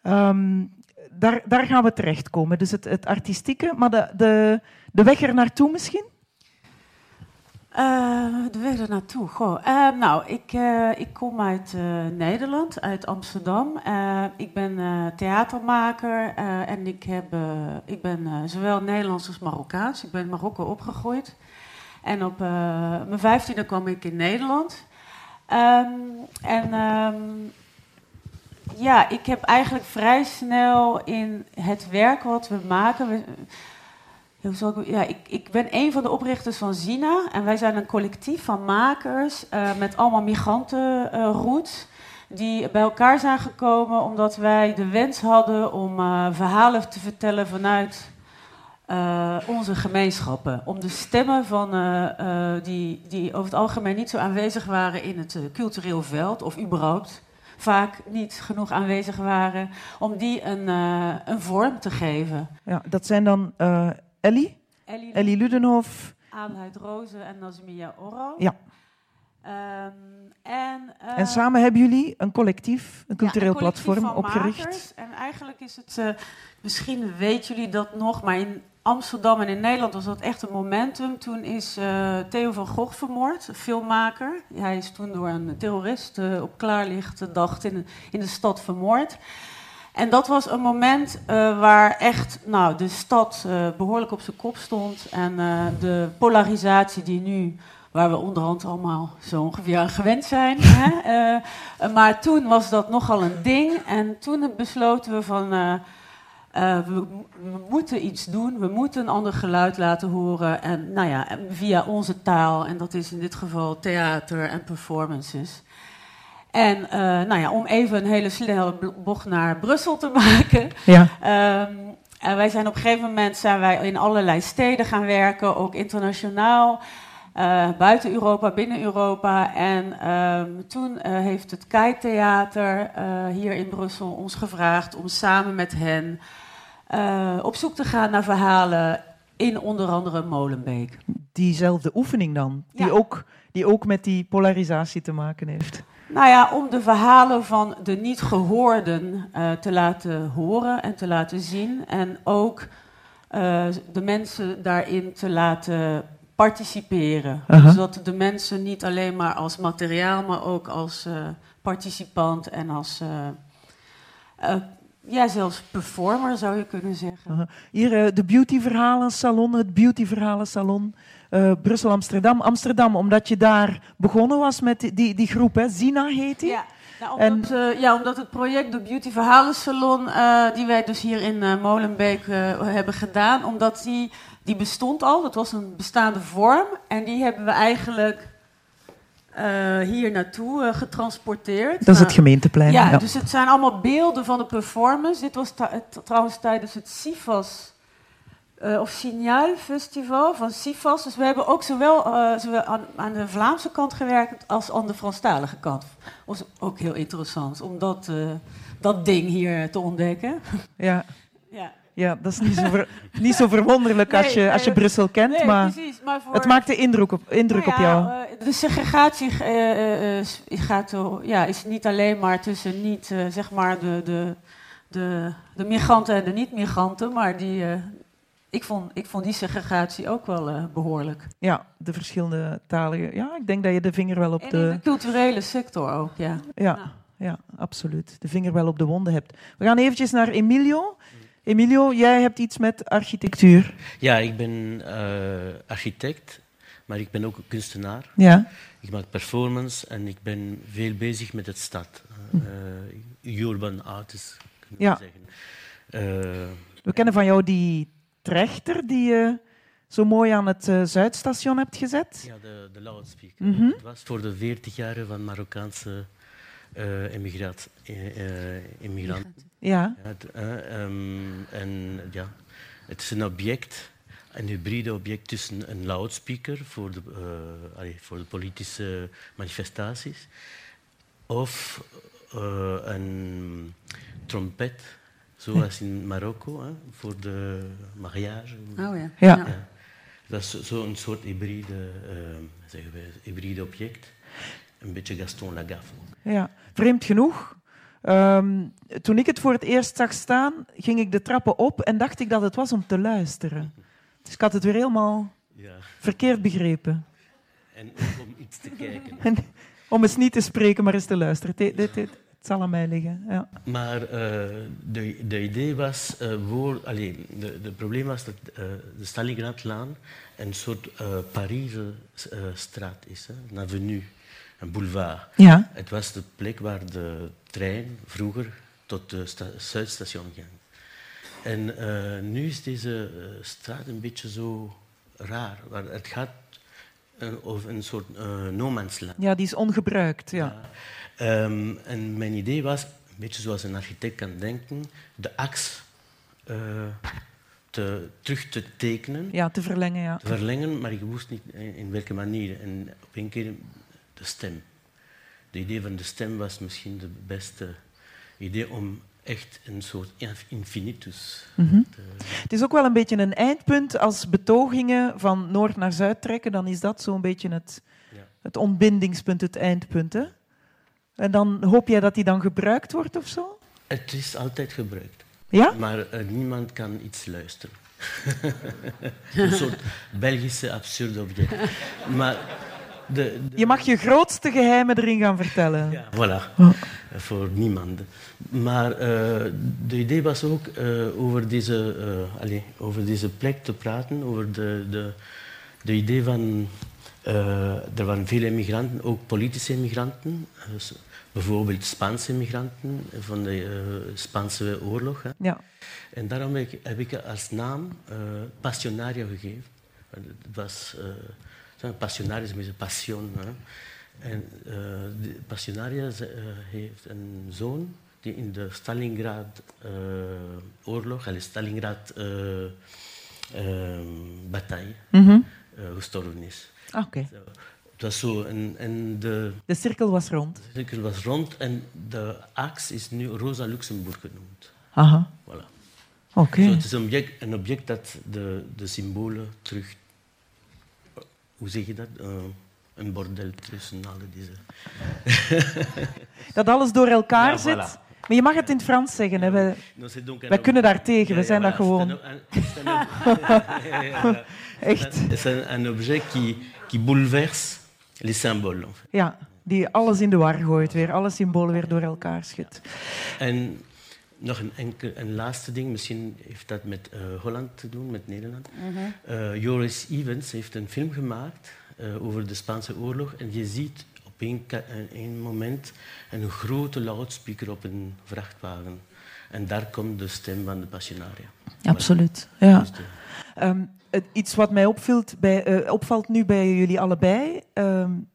Um, daar, daar, gaan we terechtkomen. Dus het, het artistieke, maar de, de, de weg er naartoe misschien? Uh, de weg er naartoe. Goh. Uh, nou, ik, uh, ik kom uit Nederland, uit Amsterdam. ik ben theatermaker en ik, heb, ik ben zowel Nederlands als Marokkaans. Ik ben in Marokko opgegroeid. En op mijn vijftiende kwam ik in Nederland. Um, en um, ja, ik heb eigenlijk vrij snel in het werk wat we maken. We, ja, ik, ik, ben een van de oprichters van Zina. En wij zijn een collectief van makers uh, met allemaal migrantenroots. Uh, die bij elkaar zijn gekomen omdat wij de wens hadden om uh, verhalen te vertellen vanuit onze gemeenschappen. Om de stemmen van, die, die over het algemeen niet zo aanwezig waren in het cultureel veld of überhaupt vaak niet genoeg aanwezig waren, om die een, een vorm te geven. Ja, dat zijn dan Ellie. Ellie, Ellie Ludenhof. Aanheid Rozen en Nazmia Oro. Ja. Um, en, uh, en, samen hebben jullie een collectief, een cultureel ja, een platform opgericht. En eigenlijk is het, uh, misschien weten jullie dat nog, maar in Amsterdam en in Nederland was dat echt een momentum. Toen is uh, Theo van Gogh vermoord, filmmaker. Hij is toen door een terrorist op klaarlichte dag in, in de stad vermoord. En dat was een moment waar echt nou, de stad behoorlijk op zijn kop stond. En de polarisatie die nu, waar we onderhand allemaal zo ongeveer aan gewend zijn. <laughs> hè? maar toen was dat nogal een ding. En toen besloten we van. We, we, moeten iets doen, we moeten een ander geluid laten horen. En nou ja, via onze taal, en dat is in dit geval theater en performances. En uh, nou ja, om even een hele snelle bocht naar Brussel te <laughs> maken. Ja. Um, en wij zijn op een gegeven moment zijn wij in allerlei steden gaan werken, ook internationaal. Uh, buiten Europa, binnen Europa. En um, toen uh, heeft het Kei-theater hier in Brussel ons gevraagd om samen met hen op zoek te gaan naar verhalen in onder andere Molenbeek. Diezelfde oefening dan, die, ja. ook, die ook met die polarisatie te maken heeft. Nou ja, om de verhalen van de niet gehoorden te laten horen en te laten zien. En ook de mensen daarin te laten participeren. Uh -huh. Zodat de mensen niet alleen maar als materiaal, maar ook als uh, participant en als. ja, zelfs performer zou je kunnen zeggen. -huh. Hier de beautyverhalen salon, het beautyverhalen salon. Brussel, Amsterdam. Amsterdam, omdat je daar begonnen was met die, die, groep, hè? Zina heet die. Ja. Nou, omdat, en, uh, ja, omdat het project de Beauty Verhalen Salon, uh, die wij dus hier in Molenbeek hebben gedaan, omdat die, die bestond al, dat was een bestaande vorm. En die hebben we eigenlijk hier naartoe getransporteerd. Dat is het gemeenteplein. Ja, ja, dus het zijn allemaal beelden van de performance. Dit was trouwens tijdens het CIFAS uh, of Signaal Festival van CIFAS. Dus we hebben ook zowel, zowel aan, aan, de Vlaamse kant gewerkt als aan de Franstalige kant. Dat was ook heel interessant om dat, dat ding hier te ontdekken. Ja. ja. Ja, dat is niet zo, ver, niet zo verwonderlijk nee, als, je, als je Brussel kent, nee, maar, precies, maar voor, het maakt de indruk op, indruk nou ja, op jou. de segregatie gaat, ja, is niet alleen maar tussen niet, zeg maar de, de, de, de migranten en de niet-migranten, maar die, ik vond, ik vond die segregatie ook wel uh, behoorlijk. Ja, de verschillende talen. Ja, ik denk dat je de vinger wel op en de... de culturele sector ook, ja. Ja, ja. ja, absoluut. De vinger wel op de wonden hebt. We gaan eventjes naar Emilio. Emilio, jij hebt iets met architectuur. Ja, ik ben uh, architect, maar ik ben ook een kunstenaar. Ja. Ik maak performance en ik ben veel bezig met het stad. Uh, urban artist, kunnen ja. zeggen. We kennen van jou die trechter die je zo mooi aan het uh, Zuidstation hebt gezet. Ja, de, de loudspeaker. Mm -hmm. Het was voor de 40 jaren van Marokkaanse uh, emigraat, uh, immigranten. Ja. ja het, um, en ja, het is een object, een hybride object tussen een loudspeaker voor de, uh, allee, voor de politische manifestaties of een trompet, zoals in Marokko, hè, voor de mariage. Oh ja. ja. ja. Dat is zo'n soort hybride, zeggen wij, hybride object. Een beetje Gaston Lagaffe. Ja, vreemd genoeg. Um, toen ik het voor het eerst zag staan, ging ik de trappen op en dacht ik dat het was om te luisteren. Dus ik had het weer helemaal ja. verkeerd begrepen. En ook om iets te kijken. <laughs> En, om eens niet te spreken, maar eens te luisteren. Het, het, het, het zal aan mij liggen. Ja. Maar uh, de, de idee was, uh, voor, allee, de, de probleem was dat uh, de Stalingradlaan een soort Parijse straat is, hè, een avenue een boulevard. Ja. Het was de plek waar de trein vroeger tot het Zuidstation ging. En uh, nu is deze uh, straat een beetje zo raar. Waar het gaat uh, over een soort no man's land. Ja, die is ongebruikt. Ja. ja. Um, en mijn idee was, een beetje zoals een architect kan denken, de aks te, terug te tekenen. Ja, te verlengen. Ja. Te verlengen, maar ik wist niet in welke manier. En op een keer de stem. De idee van de stem was misschien de beste idee om echt een soort infinitus mm -hmm. te... Het is ook wel een beetje een eindpunt als betogingen van noord naar zuid trekken. Dan is dat zo'n beetje het, ja. het ontbindingspunt, het eindpunt. Hè? En dan hoop jij dat die dan gebruikt wordt of zo? Het is altijd gebruikt. Ja? Maar uh, niemand kan iets luisteren. <laughs> een soort Belgische absurde object. Maar de, de... Je mag je grootste geheimen erin gaan vertellen. Ja, voilà. Oh. Voor niemand. Maar uh, de idee was ook uh, over, deze, uh, allez, over deze plek te praten, over de, de, de idee van... er waren veel immigranten, ook politische immigranten. bijvoorbeeld Spaanse immigranten van de Spaanse oorlog. Hè. Ja. En daarom heb ik, heb ik als naam Passionario gegeven. Het was... Passionaris met een passion. Hè. En de Passionaria uh, heeft een zoon die in de Stalingrad-oorlog, uh, Stalingrad-bataille, mm -hmm. gestorven is. Oké. Okay. So, het was zo. En, en de, de cirkel was rond. De cirkel was rond en de aks is nu Rosa Luxemburg genoemd. Aha. Voilà. Oké. Okay. So, het is een object, een object dat de, de symbolen terug hoe zeg je dat? Uh, een bordel tussen alle deze. <laughs> dat alles door elkaar ja, zit. Voilà. Maar je mag het in het Frans zeggen. Hè. Wij, wij kunnen daar tegen, we zijn dat gewoon. <laughs> Echt. Het is een, object die, die bouleverse les symboles. Ja, die alles in de war gooit weer, alle symbolen weer door elkaar schudt. En nog een, enkel, een laatste ding, misschien heeft dat met uh, Holland te doen, met Nederland. Mm -hmm. uh, Joris Evans heeft een film gemaakt uh, over de Spaanse oorlog en je ziet op een, een moment een grote loudspeaker op een vrachtwagen. En daar komt de stem van de Passionaria. Absoluut, ja. Dus de... um, iets wat mij opvalt, bij, opvalt nu bij jullie allebei... Um,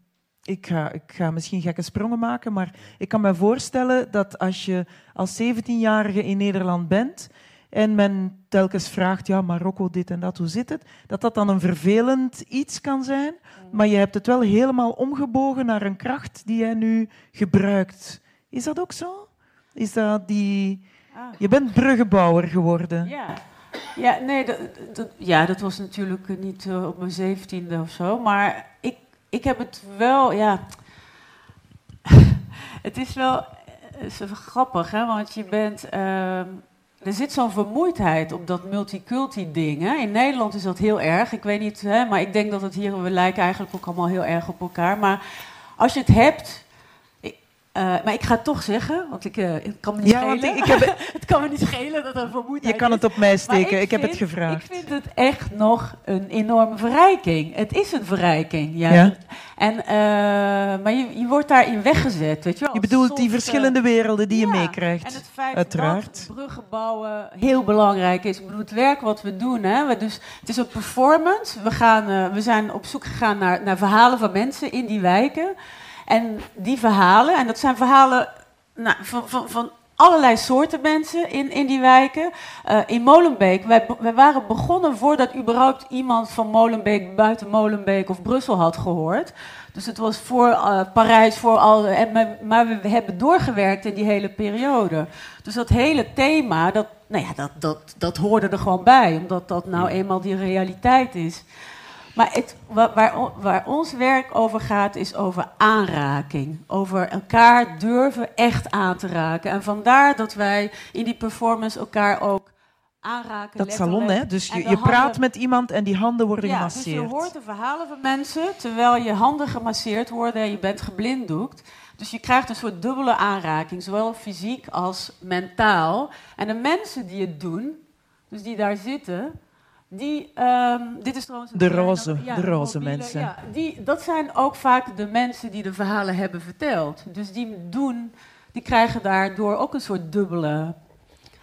ik ga, ik ga misschien gekke sprongen maken, maar ik kan me voorstellen dat als je als 17-jarige in Nederland bent en men telkens vraagt, ja, Marokko, dit en dat, hoe zit het? Dat dat dan een vervelend iets kan zijn, maar je hebt het wel helemaal omgebogen naar een kracht die jij nu gebruikt. Is dat ook zo? Is dat die... Je bent bruggenbouwer geworden. Ja. Ja, nee, dat, dat, ja, dat was natuurlijk niet uh, op mijn zeventiende of zo. Maar ik, ik heb het wel, ja. <laughs> het is wel het is grappig, hè? want je bent. Uh, er zit zo'n vermoeidheid op dat multiculti-ding. In Nederland is dat heel erg. Ik weet niet, hè, maar ik denk dat het hier. We lijken eigenlijk ook allemaal heel erg op elkaar. Maar als je het hebt. Uh, maar ik ga het toch zeggen, want ik, uh, het kan me niet ja, schelen. Want ik, ik heb, <laughs> het kan me niet schelen dat er vermoeidheid Je kan het op mij steken, ik, ik, heb het gevraagd. Ik vind het echt nog een enorme verrijking. Het is een verrijking, ja. ja. En, uh, maar je, je wordt daarin weggezet, weet je wel. Je bedoelt Soms, die verschillende werelden die ja, je meekrijgt. En het feit Uiteraard. dat bruggen bouwen heel belangrijk is. Ik bedoel, het werk wat we doen, hè. We dus, het is een performance. We, gaan, we zijn op zoek gegaan naar, naar verhalen van mensen in die wijken. En die verhalen, en dat zijn verhalen nou, van, van, van allerlei soorten mensen in, in die wijken. Uh, in Molenbeek, wij, wij waren begonnen voordat überhaupt iemand van Molenbeek buiten Molenbeek of Brussel had gehoord. Dus het was voor uh, Parijs, voor al. En, maar we hebben doorgewerkt in die hele periode. Dus dat hele thema, dat, nou ja, dat, dat, dat hoorde er gewoon bij, omdat dat nou eenmaal die realiteit is. Maar het, waar, waar, ons werk over gaat, is over aanraking. Over elkaar durven echt aan te raken. En vandaar dat wij in die performance elkaar ook aanraken. Dat salon, hè? Dus je, je praat met iemand en die handen worden ja, gemasseerd. Dus je hoort de verhalen van mensen terwijl je handen gemasseerd worden en je bent geblinddoekt. Dus je krijgt een soort dubbele aanraking, zowel fysiek als mentaal. En de mensen die het doen, dus die daar zitten, die, um, dit is trouwens de roze, ja, de roze mensen. Ja, die, dat zijn ook vaak de mensen die de verhalen hebben verteld. Dus die doen, die krijgen daardoor ook een soort dubbele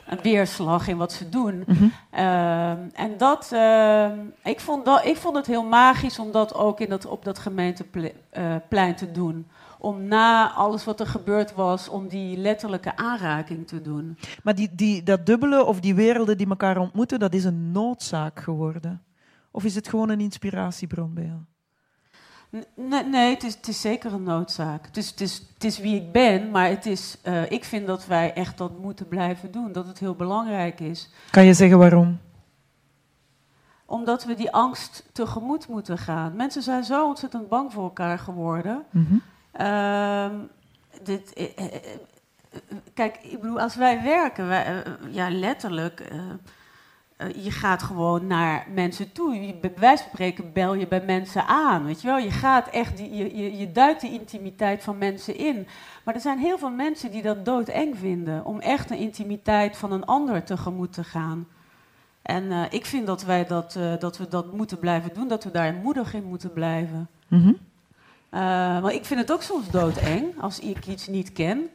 een weerslag in wat ze doen. Mm -hmm. uh, en dat, uh, ik, vond dat, ik vond het heel magisch om dat ook in dat, op dat gemeenteplein te doen om na alles wat er gebeurd was, om die letterlijke aanraking te doen. Maar die, die, dat dubbele of die werelden die elkaar ontmoeten, dat is een noodzaak geworden? Of is het gewoon een inspiratiebron bij jou? Nee, nee het, is, het is zeker een noodzaak. Het is, het is, het is wie ik ben, maar het is, uh, ik vind dat wij echt dat moeten blijven doen. Dat het heel belangrijk is. Kan je zeggen waarom? Omdat we die angst tegemoet moeten gaan. Mensen zijn zo ontzettend bang voor elkaar geworden. Mm -hmm. Uh, dit, eh, eh, eh, kijk, ik bedoel, als wij werken, ja, letterlijk, je gaat gewoon naar mensen toe. Je, bij spreken bel je bij mensen aan, weet je wel. Je gaat echt, die, je, je, duikt de intimiteit van mensen in. Maar er zijn heel veel mensen die dat doodeng vinden, om echt de intimiteit van een ander tegemoet te gaan. En ik vind dat wij dat, dat we dat moeten blijven doen, dat we daar moedig in moeten blijven. Mm. Uh, maar ik vind het ook soms doodeng als ik iets niet ken.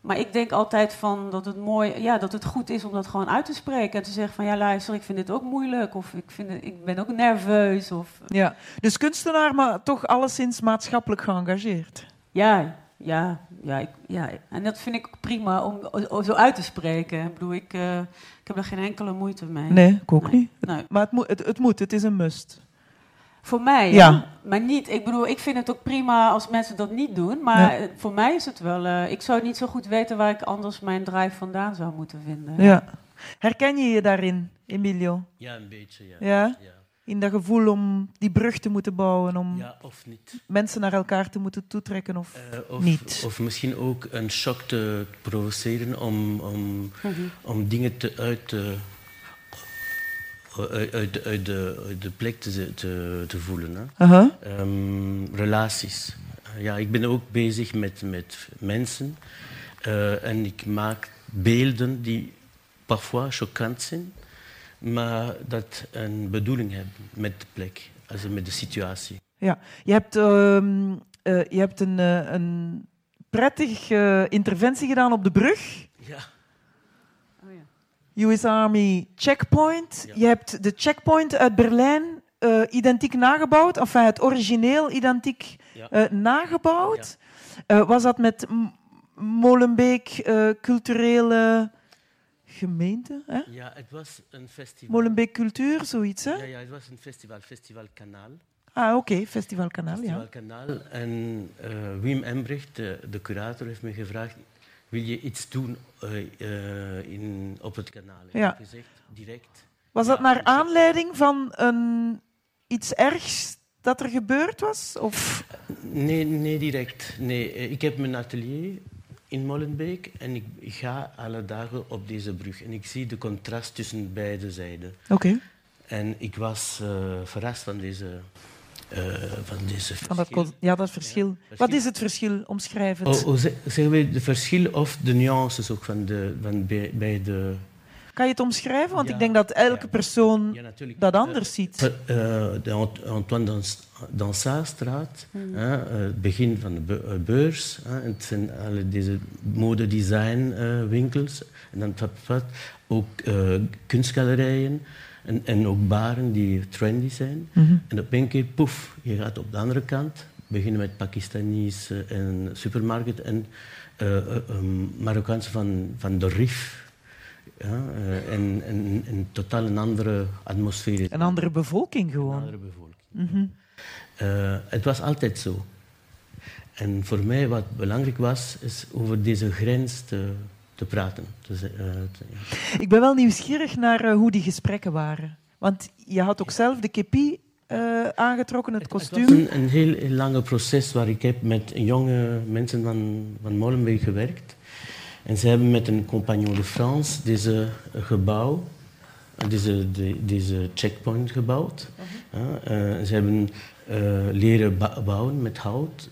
Maar ik denk altijd van dat het mooi, ja, dat het goed is om dat gewoon uit te spreken en te zeggen van ja luister, ik vind dit ook moeilijk of ik, vind het, ik ben ook nerveus. Of... Ja, dus kunstenaar, maar toch alleszins maatschappelijk geëngageerd. Ja, ja, ja, ik, ja. En dat vind ik prima om, zo uit te spreken. Ik bedoel, ik, uh, ik heb er geen enkele moeite mee. Nee, ik ook nee. niet. Nee. Maar het, moet, het, het moet, het is een must. Voor mij, ja. Maar niet, ik bedoel, ik vind het ook prima als mensen dat niet doen. Maar ja. voor mij is het wel, uh, ik zou niet zo goed weten waar ik anders mijn drive vandaan zou moeten vinden. Ja. Herken je je daarin, Emilio? Ja, een beetje, ja. ja. ja. In dat gevoel om die brug te moeten bouwen, om ja, of niet. mensen naar elkaar te moeten toetrekken of, uh, of niet. Of misschien ook een shock te provoceren om, om, mm -hmm. om dingen te, uit te uit, uit, uit, de, uit de plek te, te, te voelen. Hè. Uh -huh. um, relaties. Ja, ik ben ook bezig met, met mensen uh, en ik maak beelden die parfois choquant zijn, maar dat een bedoeling hebben met de plek, also met de situatie. Ja, je hebt, uh, uh, je hebt een, een prettige interventie gedaan op de brug. US Army checkpoint. Ja. Je hebt de checkpoint uit Berlijn uh, identiek nagebouwd, enfin het origineel identiek ja. uh, nagebouwd. Ja. Uh, was dat met Molenbeek culturele gemeente? Hè? Ja, het was een festival. Molenbeek Cultuur, zoiets, hè? Ja, ja, het was een festival, Festival Kanaal. Ah, oké, okay. Festival Kanaal, Festival. Kanaal. En Wim Embrecht, de, de curator, heeft me gevraagd wil je iets doen uh, uh, in, op het kanaal? Ja. Gezegd, direct. Was dat naar aanleiding van een, iets ergs dat er gebeurd was? Of? Nee, nee, direct. Nee, ik heb mijn atelier in Molenbeek en ik ga alle dagen op deze brug. En ik zie de contrast tussen beide zijden. Oké. Okay. En ik was uh, verrast van deze uh, van deze van dat, ja, dat verschil. Ja, Wat is het verschil? Omschrijf het. Oh, oh, zeggen we het verschil of de nuances ook van, de, van bij, bij de... Kan je het omschrijven? Want ja, ik denk dat elke persoon dat anders ziet. Uh, de Antoine Dansard-straat, mm. het begin van de beurs. Uh, het zijn alle deze modedesign-winkels. en dan wat, ook kunstgalerijen. En, en ook baren die trendy zijn. Mm -hmm. En op een keer, poef, je gaat op de andere kant, beginnen met Pakistanis en supermarkt en uh, um, Marokkaanse van, van de Rif. Ja, uh, en, en, en totaal een andere atmosfeer. Een andere bevolking gewoon. Een andere bevolking. Mm -hmm. uh, het was altijd zo. En voor mij wat belangrijk was, is over deze grens te, te praten. Dus, te, ja. Ik ben wel nieuwsgierig naar hoe die gesprekken waren. Want je had ook zelf de kepi uh, aangetrokken, het kostuum. Het was een, een heel, heel lange proces waar ik heb met jonge mensen van, van Molenbeek gewerkt. En ze hebben met een compagnon de France deze gebouw, deze, de, deze checkpoint gebouwd. Uh -huh. uh, ze hebben uh, leren bouwen met hout.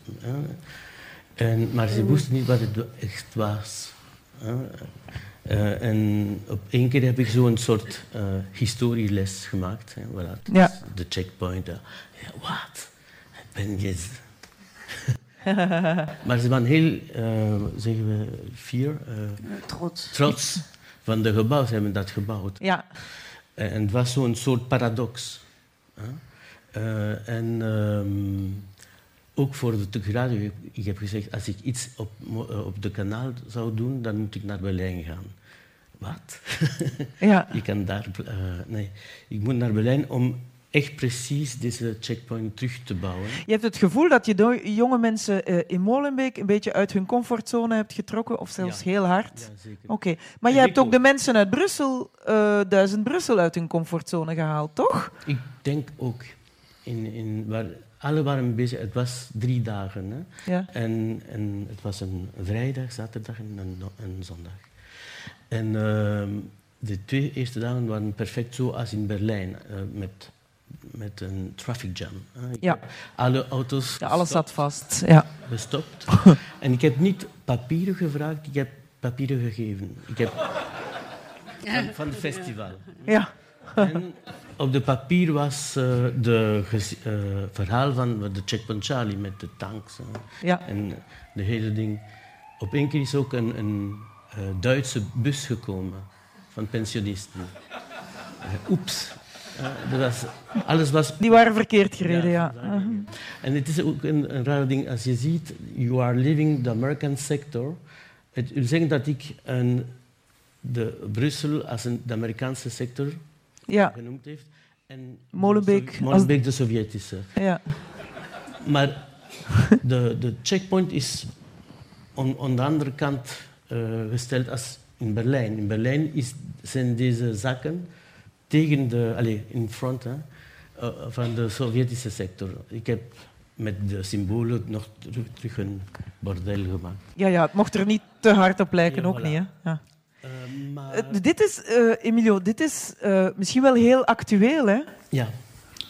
En, maar ze wisten niet wat het echt was. Uh, en op één keer heb ik zo'n soort uh, historieles gemaakt. Hè, voilà, ja. De checkpoint. Uh, wat? Ben je... <laughs> maar ze waren heel, zeggen we, fier. trots. Trots van de gebouw. Ze hebben dat gebouwd. Ja. en het was zo'n soort paradox. en... Um, ook voor de radio, ik heb gezegd, als ik iets op, op de kanaal zou doen, dan moet ik naar Berlijn gaan. Wat? <laughs> Ja. ik kan daar... Uh, nee, ik moet naar Berlijn om echt precies deze checkpoint terug te bouwen. Je hebt het gevoel dat je jonge mensen uh, in Molenbeek een beetje uit hun comfortzone hebt getrokken, of zelfs ja. heel hard? Ja, zeker. Oké. Okay. Maar je hebt ook, ook de mensen uit Brussel, uh, duizend Brussel, uit hun comfortzone gehaald, toch? Ik denk ook. In, in, waar, alle waren bezig. Het was drie dagen. Hè? Ja. En, en het was een vrijdag, zaterdag en een, een zondag. En uh, de twee eerste dagen waren perfect zoals in Berlijn, uh, met, met een traffic jam. Ja. Alle auto's. Ja, alles zat vast. Ja. Gestopt. <laughs> en ik heb niet papieren gevraagd, ik heb papieren gegeven. Ik heb van, van het festival. Ja. En op de papier was uh, de uh, verhaal van de Checkpoint Charlie met de tanks. Ja. En de hele ding. Op één keer is ook een, een Duitse bus gekomen van pensionisten. Oeps. dat was, alles was... Die waren verkeerd gereden, ja. ja. Uh -huh. En het is ook een, een raar ding. Als je ziet, you are living the American sector. Het wil zeggen dat ik een, de Brussel als een, de Amerikaanse sector ja. genoemd heeft. En Molenbeek. de, Molenbeek de Sovjetische. Ja. Maar de, de checkpoint is aan, aan de andere kant uh, gesteld als in Berlijn. In Berlijn is, zijn deze zaken tegen de, allez, in front hè, uh, van de Sovjetische sector. Ik heb met de symbolen nog terug, terug een bordel gemaakt. Ja, ja, het mocht er niet te hard op lijken, Ja, ook voilà. niet. Hè? Ja. Uh, maar... Uh, dit is, uh, Emilio, dit is uh, misschien wel heel actueel, hè? Ja,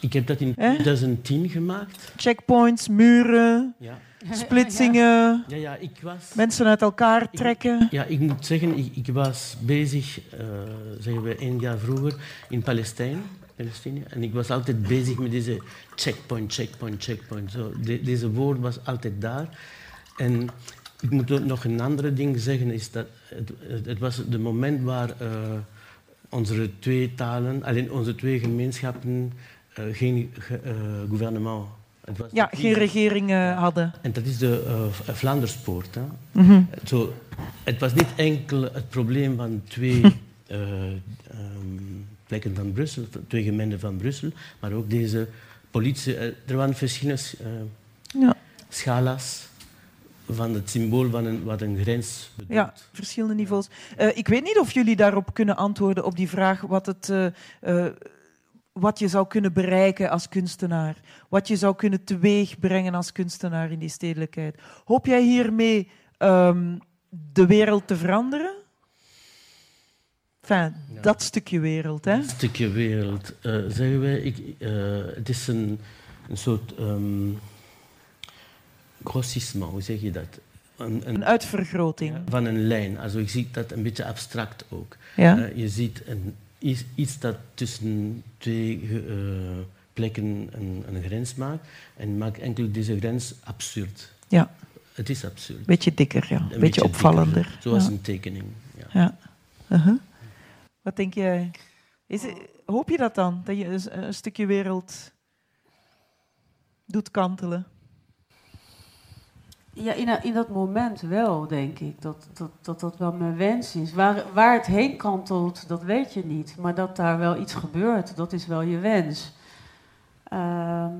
ik heb dat in Hè? 2010 gemaakt. Checkpoints, muren, Ja. splitsingen, <laughs> Ja, ja, ik was... mensen uit elkaar trekken. Ja, ik moet zeggen, ik, ik was bezig, uh, zeggen we één jaar vroeger, in Palestijn. Palestinië. En ik was altijd bezig met deze checkpoint, checkpoint, checkpoint. Zo, de, deze woord was altijd daar. En ik moet ook nog een andere ding zeggen, is dat het, het, was het moment waar uh, onze twee talen, alleen onze twee gemeenschappen, uh, geen ge, uh, gouvernement. Het was Ja, geen regering uh, hadden. En dat is de uh, Vlaanderspoort. Hè. Mhm. Zo, het was niet enkel het probleem van twee uh, <laughs> um, plekken van Brussel, twee gemeenten van Brussel, maar ook deze politie. Er waren verschillende Ja. schala's van het symbool van een, wat een grens bedoelt. Ja, verschillende niveaus. Uh, ik weet niet of jullie daarop kunnen antwoorden op die vraag wat, het, uh, uh, wat je zou kunnen bereiken als kunstenaar. Wat je zou kunnen teweegbrengen als kunstenaar in die stedelijkheid. Hoop jij hiermee um, de wereld te veranderen? Enfin, Ja. dat stukje wereld, hè? Een stukje wereld. Zeggen wij, ik, het is een, een soort um, grossissement, hoe zeg je dat? Een, Een uitvergroting. van een lijn. Also, ik zie dat een beetje abstract ook. Ja? Uh, je ziet een, iets, iets dat tussen twee uh, plekken een, een grens maakt en maakt enkel deze grens absurd. Ja, Het is absurd. beetje dikker, ja. Een beetje opvallender. dikker, zoals ja. een tekening. Ja. Ja. Uh-huh. Wat denk jij? Is hoop je dat dan? Dat je een, een stukje wereld doet kantelen? Ja, in, in dat moment wel, denk ik. Dat dat, dat, dat wel mijn wens is. Waar, waar het heen kantelt, dat weet je niet. Maar dat daar wel iets gebeurt, dat is wel je wens. Ehm,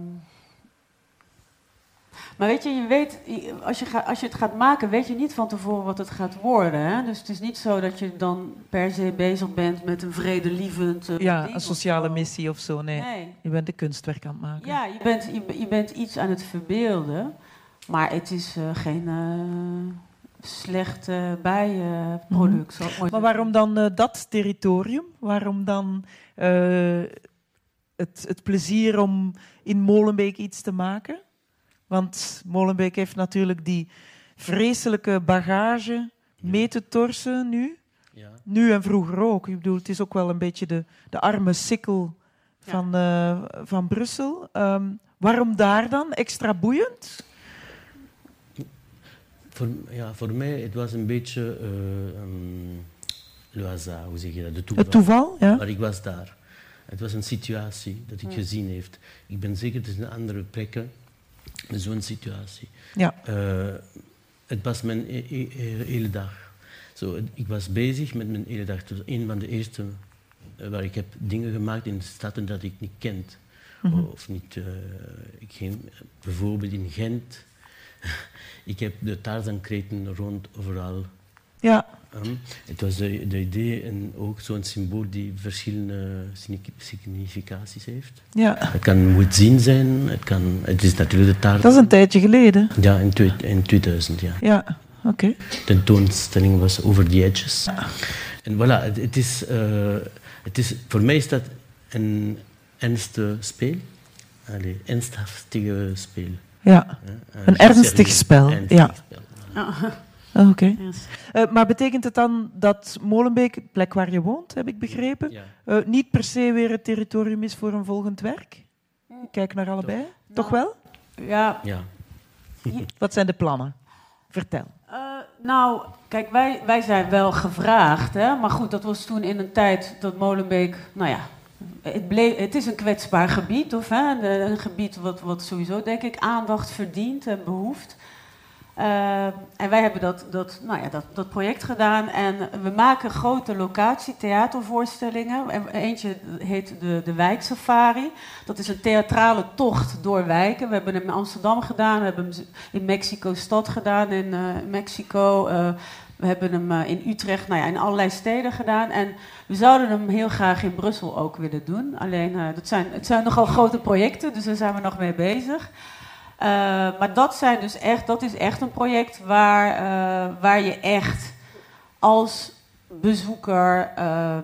maar weet je, je weet, als je, ga, als je het gaat maken, weet je niet van tevoren wat het gaat worden. Hè? Dus het is niet zo dat je dan per se bezig bent met een vredelievend. Uh, ja, een sociale missie of zo. Nee. Je bent een kunstwerk aan het maken. Ja, je bent, je, je bent iets aan het verbeelden. Maar het is uh, geen uh, slecht bijproduct. Mm. Maar waarom dan dat territorium? Waarom dan het, het plezier om in Molenbeek iets te maken? Want Molenbeek heeft natuurlijk die vreselijke bagage mee te torsen nu. Ja. Nu en vroeger ook. Ik bedoel, het is ook wel een beetje de, de arme sikkel van, ja. uh, van Brussel. Um, waarom daar dan? Extra boeiend? Voor, ja, voor mij het was een beetje uh, um, le hasard, hoe zeg je dat? De toeval. Het toeval, ja. Maar ik was daar. Het was een situatie dat ik ja. gezien heeft. Ik ben zeker, een andere plekken zo'n situatie. Ja. Uh, het was mijn e e hele dag. Zo, ik was bezig met mijn hele dag. Het was een van de eerste uh, waar ik heb dingen gemaakt in steden dat ik niet kent. Mm -hmm. Of niet, uh, ik ging bijvoorbeeld in Gent. <laughs> ik heb de Tarzankreten rond overal. Ja. Um, het was de, de, idee en ook zo'n symbool die verschillende significaties heeft. Ja. Het kan moet zien zijn, het, kan, het is natuurlijk de taart. Dat is een tijdje geleden. Ja, in, twi- in 2000, ja. Ja, oké. Okay. De tentoonstelling was Over the Edges. Ja. En voilà, het, het, is, uh, het is, voor mij is dat een ernstig speel. Allee, ernstige speel. Ja, uh, een ernstig spel. Ernstig ja. Spel. Oh. Oké. Okay. Yes. Uh, maar betekent het dan dat Molenbeek, plek waar je woont, heb ik begrepen, ja. uh, niet per se weer het territorium is voor een volgend werk? Ik kijk naar allebei. Toch, Toch wel? Ja. ja. <laughs> Wat zijn de plannen? Vertel. Uh, nou, kijk, wij, wij zijn wel gevraagd, hè? maar goed, dat was toen in een tijd dat Molenbeek, nou ja, het, bleef, het is een kwetsbaar gebied, of hè, een gebied wat, wat sowieso, denk ik, aandacht verdient en behoeft. Uh, en wij hebben dat, dat, nou ja, dat, dat project gedaan en we maken grote locatie-theatervoorstellingen. Eentje heet de, de Wijksafari. Dat is een theatrale tocht door wijken. We hebben hem in Amsterdam gedaan, we hebben hem in Mexico-stad gedaan, in uh, Mexico. Uh, we hebben hem in Utrecht, nou ja, in allerlei steden gedaan. En we zouden hem heel graag in Brussel ook willen doen. Alleen, dat zijn, het zijn nogal grote projecten, dus daar zijn we nog mee bezig. Uh, maar dat, zijn dus echt, dat is echt een project waar, uh, waar je echt als bezoeker uh,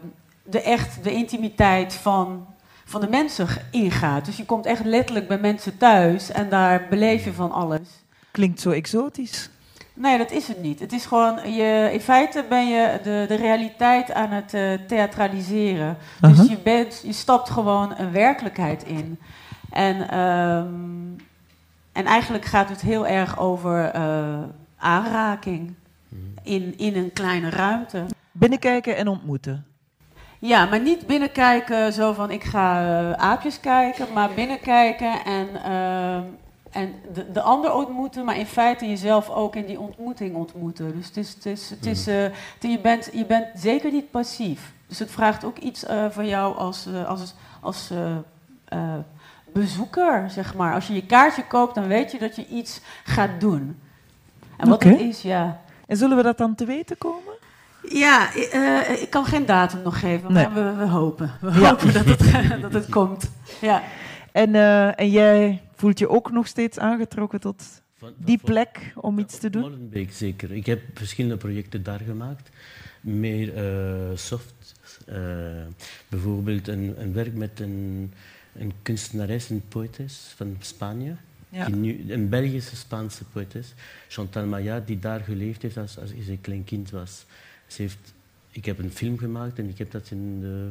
de, echt, de intimiteit van, van de mensen ingaat. Dus je komt echt letterlijk bij mensen thuis en daar beleef je van alles. Klinkt zo exotisch. Nee, dat is het niet. Het is gewoon, je, in feite ben je de, de realiteit aan het theatraliseren. -huh. Dus je, bent, je stapt gewoon een werkelijkheid in. En... Um, en eigenlijk gaat het heel erg over uh, aanraking in, in een kleine ruimte. Binnenkijken en ontmoeten. Ja, maar niet binnenkijken zo van ik ga uh, aapjes kijken, maar binnenkijken en, uh, en de, de ander ontmoeten, maar in feite jezelf ook in die ontmoeting ontmoeten. Dus het is, het is, het is, uh, je, bent, je bent zeker niet passief. Dus het vraagt ook iets van jou als, als, als bezoeker, zeg maar. Als je je kaartje koopt, dan weet je dat je iets gaat doen. En wat okay. het is, ja. En zullen we dat dan te weten komen? Ja, uh, ik kan geen datum nog geven, nee. maar we, we, hopen. We ja. hopen dat het, <laughs> dat het komt. Ja. En, uh, en jij voelt je ook nog steeds aangetrokken tot van, die plek om iets te doen? Molenbeek zeker. Ik heb verschillende projecten daar gemaakt. Meer uh, soft. bijvoorbeeld een, een werk met een een kunstenares, een poëtes van Spanje. Ja. Nu, een Belgische Spaanse poëtes, Chantal Maillard, die daar geleefd heeft als, als ze een klein kind was. Ze heeft, ik heb een film gemaakt en ik heb dat in de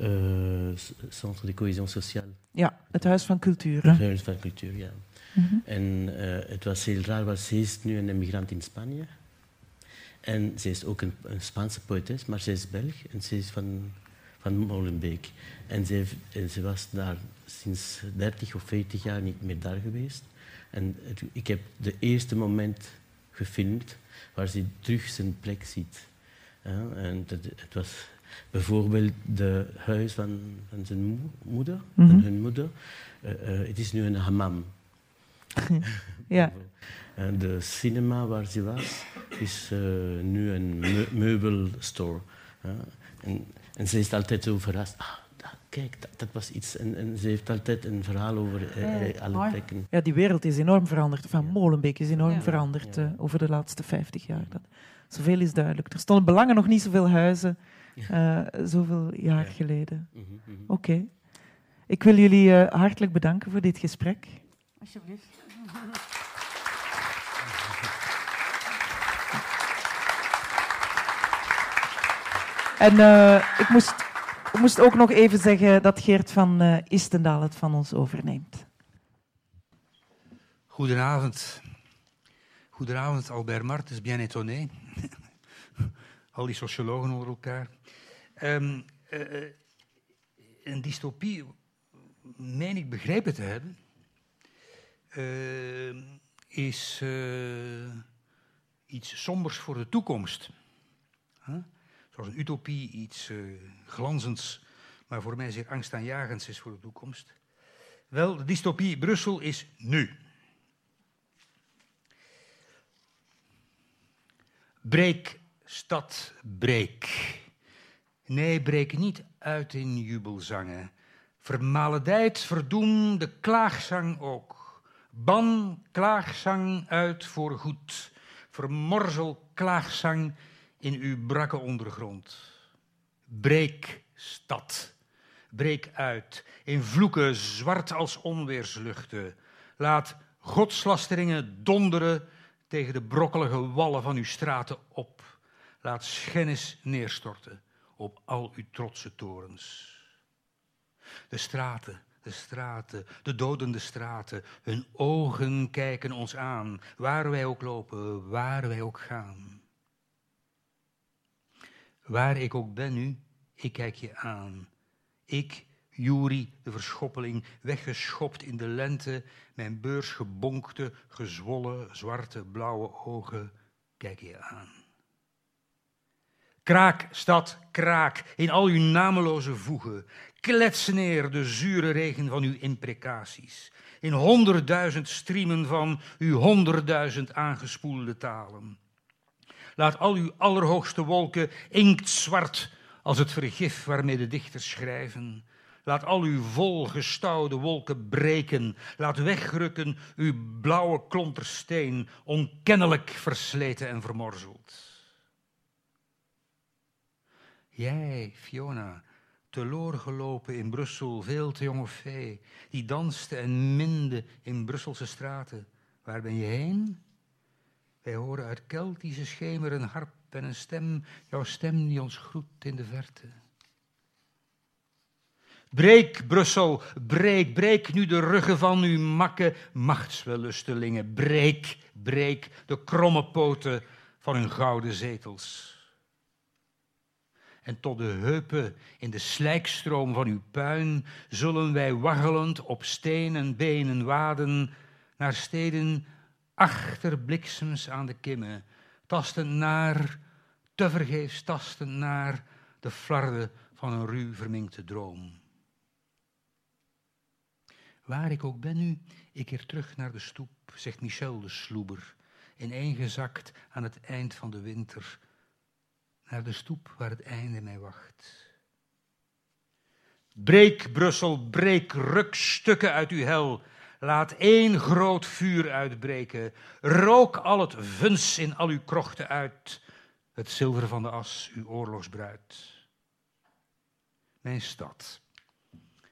uh, Centre de Cohésion Sociale. Ja, het Huis van Cultuur. Het Huis van Cultuur, ja. Mm -hmm. En uh, het was heel raar, want ze is nu een emigrant in Spanje. En ze is ook een, een Spaanse poëtes, maar ze is Belg en ze is van van Molenbeek. En ze, en ze was daar sinds 30 of 40 jaar niet meer daar geweest. En ik heb de eerste moment gefilmd waar ze terug zijn plek ziet. Ja, en het, het was bijvoorbeeld het huis van, van zijn moeder, van mhm. hun moeder. Uh, uh, het is nu een hammam. <laughs> ja. <laughs> En de cinema waar ze was, is uh, nu een meubelstore. En, en, ze is altijd zo verrast. Ah, kijk, dat, dat, was iets. En, en, ze heeft altijd een verhaal over uh, alle plekken. Ja, die wereld is enorm veranderd. Van Molenbeek is enorm veranderd uh, over de laatste 50 jaar. Dat, zoveel is duidelijk. Er stonden belangen nog niet zoveel huizen, uh, zoveel jaar geleden. Mm -hmm, mm -hmm. Oké. Okay. Ik wil jullie hartelijk bedanken voor dit gesprek. Alsjeblieft. <laughs> En uh, ik, moest, moest ook nog even zeggen dat Geert van uh, Istendaal het van ons overneemt. Goedenavond. Goedenavond, Albert Martens, bien étonné. <laughs> Al die sociologen over elkaar. Um, uh, een dystopie, meen ik begrepen te hebben, is iets sombers voor de toekomst. Huh? Zoals een utopie, iets uh, glanzends, maar voor mij zeer angstaanjagends is voor de toekomst. Wel, de dystopie Brussel is nu. Breek, stad, breek. Nee, breek niet uit in jubelzangen. Vermaledijd, verdoem de klaagzang ook. Ban klaagzang uit voor goed. Vermorzel klaagzang in uw brakke ondergrond. Breek, stad. Breek uit in vloeken zwart als onweersluchten. Laat godslasteringen donderen tegen de brokkelige wallen van uw straten op. Laat schennis neerstorten op al uw trotse torens. De straten, de straten, de dodende straten, hun ogen kijken ons aan, waar wij ook lopen, waar wij ook gaan. Waar ik ook ben nu, ik kijk je aan. Ik, Juri, de verschoppeling, weggeschopt in de lente, mijn beurs gebonkte, gezwollen, zwarte, blauwe ogen, kijk je aan. Kraak, stad, kraak, in al uw nameloze voegen. Klets neer de zure regen van uw imprecaties. In honderdduizend striemen van uw honderdduizend aangespoelde talen. Laat al uw allerhoogste wolken inktzwart als het vergif waarmee de dichters schrijven. Laat al uw volgestouwde wolken breken. Laat wegrukken uw blauwe klontersteen, onkennelijk versleten en vermorzeld. Jij, Fiona, teloor gelopen in Brussel, veel te jonge fee, die danste en minde in Brusselse straten. Waar ben je heen? Wij horen uit Keltische schemer een harp en een stem, jouw stem die ons groet in de verte. Breek, Brussel, breek, breek nu de ruggen van uw makke machtswellustelingen. Breek, breek de kromme poten van hun gouden zetels. En tot de heupen in de slijkstroom van uw puin zullen wij waggelend op stenen benen waden naar steden achter bliksems aan de kimmen, tastend naar, tevergeefs tastend naar de flarden van een ruw verminkte droom. Waar ik ook ben nu, ik keer terug naar de stoep, zegt Michel de sloeber, ineengezakt aan het eind van de winter, naar de stoep waar het einde mij wacht. Breek, Brussel, breek, ruk stukken uit uw hel, Laat één groot vuur uitbreken. Rook al het vuns in al uw krochten uit. Het zilver van de as, uw oorlogsbruid. Mijn stad.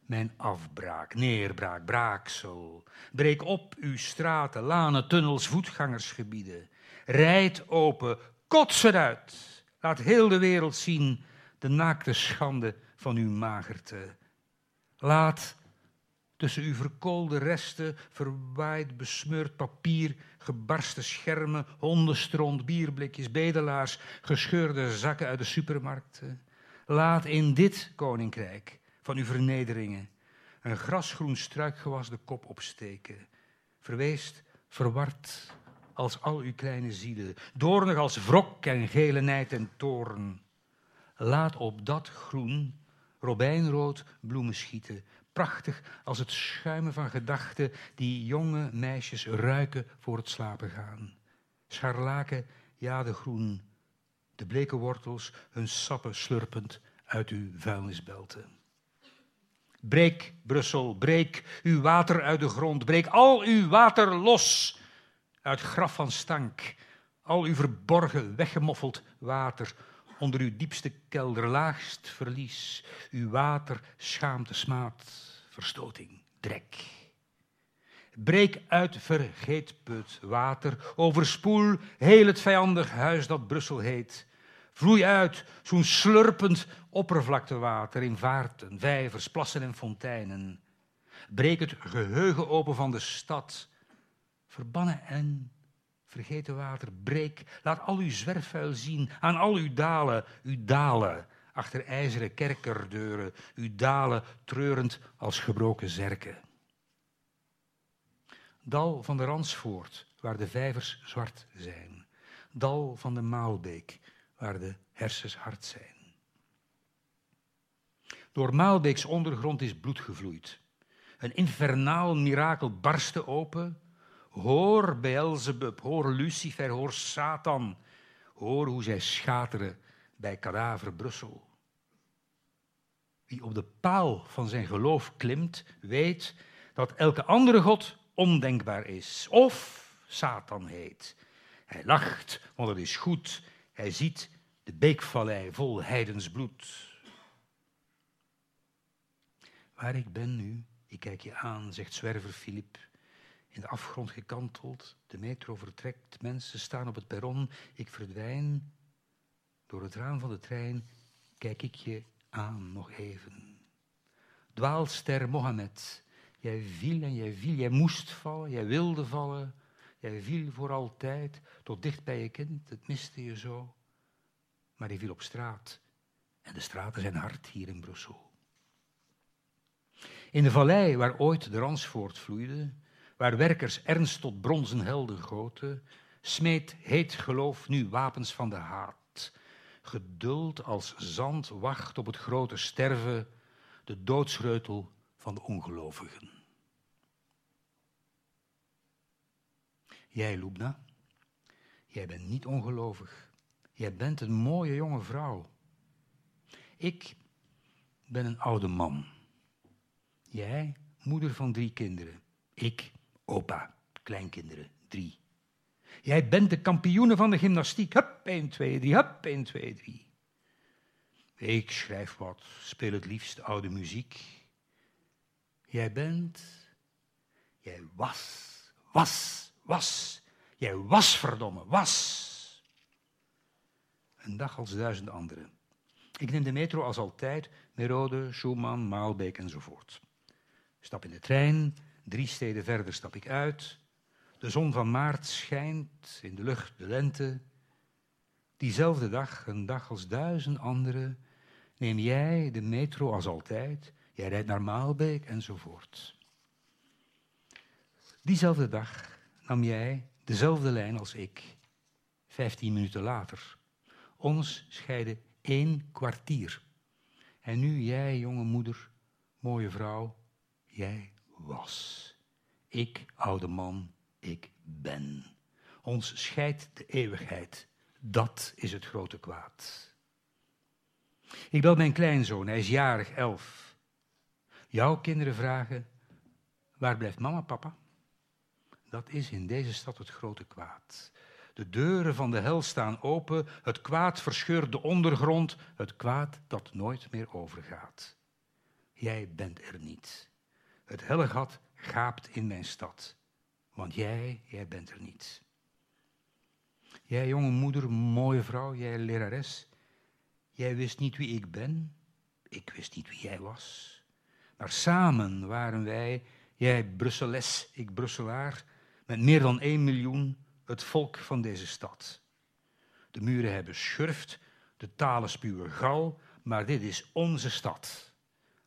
Mijn afbraak, neerbraak, braaksel. Breek op uw straten, lanen, tunnels, voetgangersgebieden. Rijd open, kots eruit. Laat heel de wereld zien de naakte schande van uw magerte. Laat Tussen uw verkoolde resten, verwaaid besmeurd papier, gebarsten schermen, hondenstront, bierblikjes, bedelaars, gescheurde zakken uit de supermarkten. Laat in dit koninkrijk van uw vernederingen een grasgroen struikgewas de kop opsteken. Verweest, verward als al uw kleine zielen, doornig als wrok en gele nijd en toorn. Laat op dat groen robijnrood bloemen schieten, prachtig als het schuimen van gedachten die jonge meisjes ruiken voor het slapen gaan. Scharlaken, jadegroen, de bleke wortels hun sappen slurpend uit uw vuilnisbelten. Breek, Brussel, breek uw water uit de grond, breek al uw water los uit graf van stank, al uw verborgen, weggemoffeld water, onder uw diepste kelder, laagst verlies, uw water, schaamte, smaad, verstoting, drek. Breek uit vergeetput water, overspoel heel het vijandig huis dat Brussel heet. Vloei uit, zo'n slurpend oppervlaktewater in vaarten, vijvers, plassen en fonteinen. Breek het geheugen open van de stad. Verbannen en vergeten water, breek. Laat al uw zwerfvuil zien aan al uw dalen, uw dalen. Achter ijzeren kerkerdeuren, uw dalen treurend als gebroken zerken. Dal van de Ransvoort, waar de vijvers zwart zijn. Dal van de Maalbeek, waar de hersens hard zijn. Door Maalbeeks ondergrond is bloed gevloeid. Een infernaal mirakel barstte open. Hoor Beelzebub, hoor Lucifer, hoor Satan. Hoor hoe zij schateren bij kadaver Brussel. Wie op de paal van zijn geloof klimt, weet dat elke andere god ondenkbaar is. Of Satan heet. Hij lacht, want het is goed. Hij ziet de beekvallei vol heidens bloed. Waar ik ben nu, ik kijk je aan, zegt zwerver Filip. In de afgrond gekanteld, de metro vertrekt, mensen staan op het perron, ik verdwijn. Door het raam van de trein kijk ik je aan nog even. Dwaalster Mohammed, jij viel en jij viel, jij moest vallen, jij wilde vallen, jij viel voor altijd, tot dicht bij je kind, het miste je zo. Maar je viel op straat en de straten zijn hard hier in Brussel. In de vallei waar ooit de Ransvoort vloeide, waar werkers ernst tot bronzen helden goten, smeet heet geloof nu wapens van de haat. Geduld als zand wacht op het grote sterven, de doodsreutel van de ongelovigen. Jij, Lubna, jij bent niet ongelovig. Jij bent een mooie jonge vrouw. Ik ben een oude man. Jij, moeder van drie kinderen. Ik, opa, kleinkinderen, drie. Jij bent de kampioene van de gymnastiek. Hup, 1, 2, 3, hup, 1, 2, 3. Ik schrijf wat, speel het liefst oude muziek. Jij bent, jij was, was, was. Jij was, verdomme, was. Een dag als duizend anderen. Ik neem de metro als altijd, Merode, Schumann, Maalbeek enzovoort. Stap in de trein, drie steden verder stap ik uit. De zon van maart schijnt in de lucht de lente. Diezelfde dag, een dag als duizend anderen, neem jij de metro als altijd. Jij rijdt naar Maalbeek enzovoort. Diezelfde dag nam jij dezelfde lijn als ik, vijftien minuten later. Ons scheiden één kwartier. En nu jij, jonge moeder, mooie vrouw, jij was. Ik, oude man, ik ben. Ons scheidt de eeuwigheid. Dat is het grote kwaad. Ik bel mijn kleinzoon, hij is jarig, elf. Jouw kinderen vragen, waar blijft mama, papa? Dat is in deze stad het grote kwaad. De deuren van de hel staan open, het kwaad verscheurt de ondergrond, het kwaad dat nooit meer overgaat. Jij bent er niet. Het hellegat gaapt in mijn stad, want jij, jij bent er niet. Jij jonge moeder, mooie vrouw, jij lerares, jij wist niet wie ik ben, ik wist niet wie jij was. Maar samen waren wij, jij Brusseles, ik Brusselaar, met meer dan één miljoen, het volk van deze stad. De muren hebben schurft, de talen spuwen gal, maar dit is onze stad.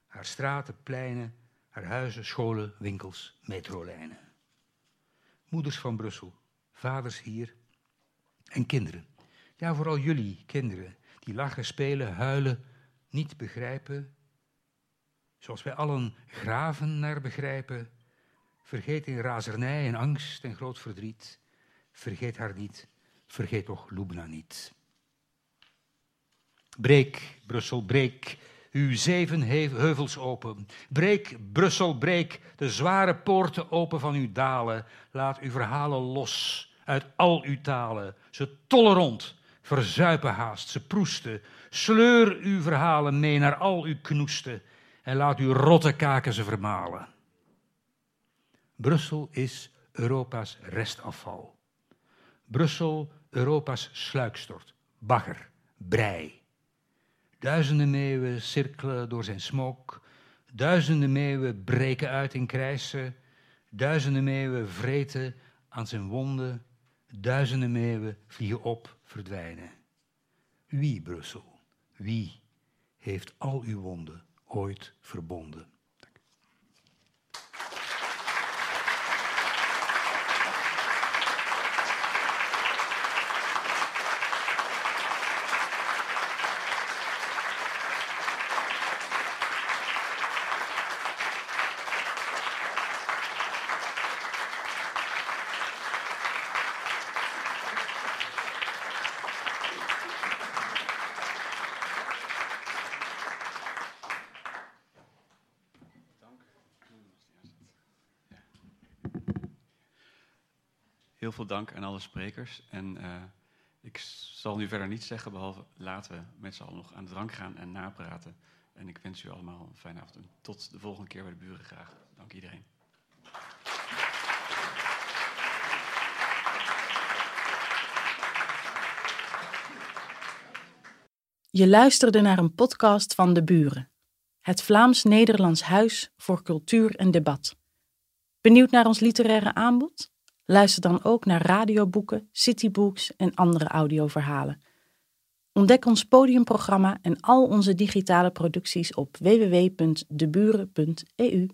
Haar straten, pleinen, huizen, scholen, winkels, metrolijnen. Moeders van Brussel, vaders hier en kinderen. Ja, vooral jullie kinderen, die lachen, spelen, huilen, niet begrijpen, zoals wij allen graven naar begrijpen, vergeet in razernij en angst en groot verdriet, vergeet haar niet, vergeet toch Lubna niet. Breek, Brussel, breek uw zeven heuvels open. Breek, Brussel, breek de zware poorten open van uw dalen. Laat uw verhalen los uit al uw talen. Ze tollen rond, verzuipen haast, ze proesten. Sleur uw verhalen mee naar al uw knoesten en laat uw rotte kaken ze vermalen. Brussel is Europa's restafval. Brussel, Europa's sluikstort, bagger, brei. Duizenden meeuwen cirkelen door zijn smok. Duizenden meeuwen breken uit in krijsen. Duizenden meeuwen vreten aan zijn wonden. Duizenden meeuwen vliegen op, verdwijnen. Wie, Brussel, wie heeft al uw wonden ooit verbonden? Heel veel dank aan alle sprekers. En uh, ik zal nu verder niets zeggen, behalve laten we met z'n allen nog aan de drank gaan en napraten. En ik wens u allemaal een fijne avond. Tot de volgende keer bij de buren graag. Dank iedereen. Je luisterde naar een podcast van De Buren, het Vlaams-Nederlands Huis voor Cultuur en Debat. Benieuwd naar ons literaire aanbod? Luister dan ook naar radioboeken, citybooks en andere audioverhalen. Ontdek ons podiumprogramma en al onze digitale producties op www.deburen.eu.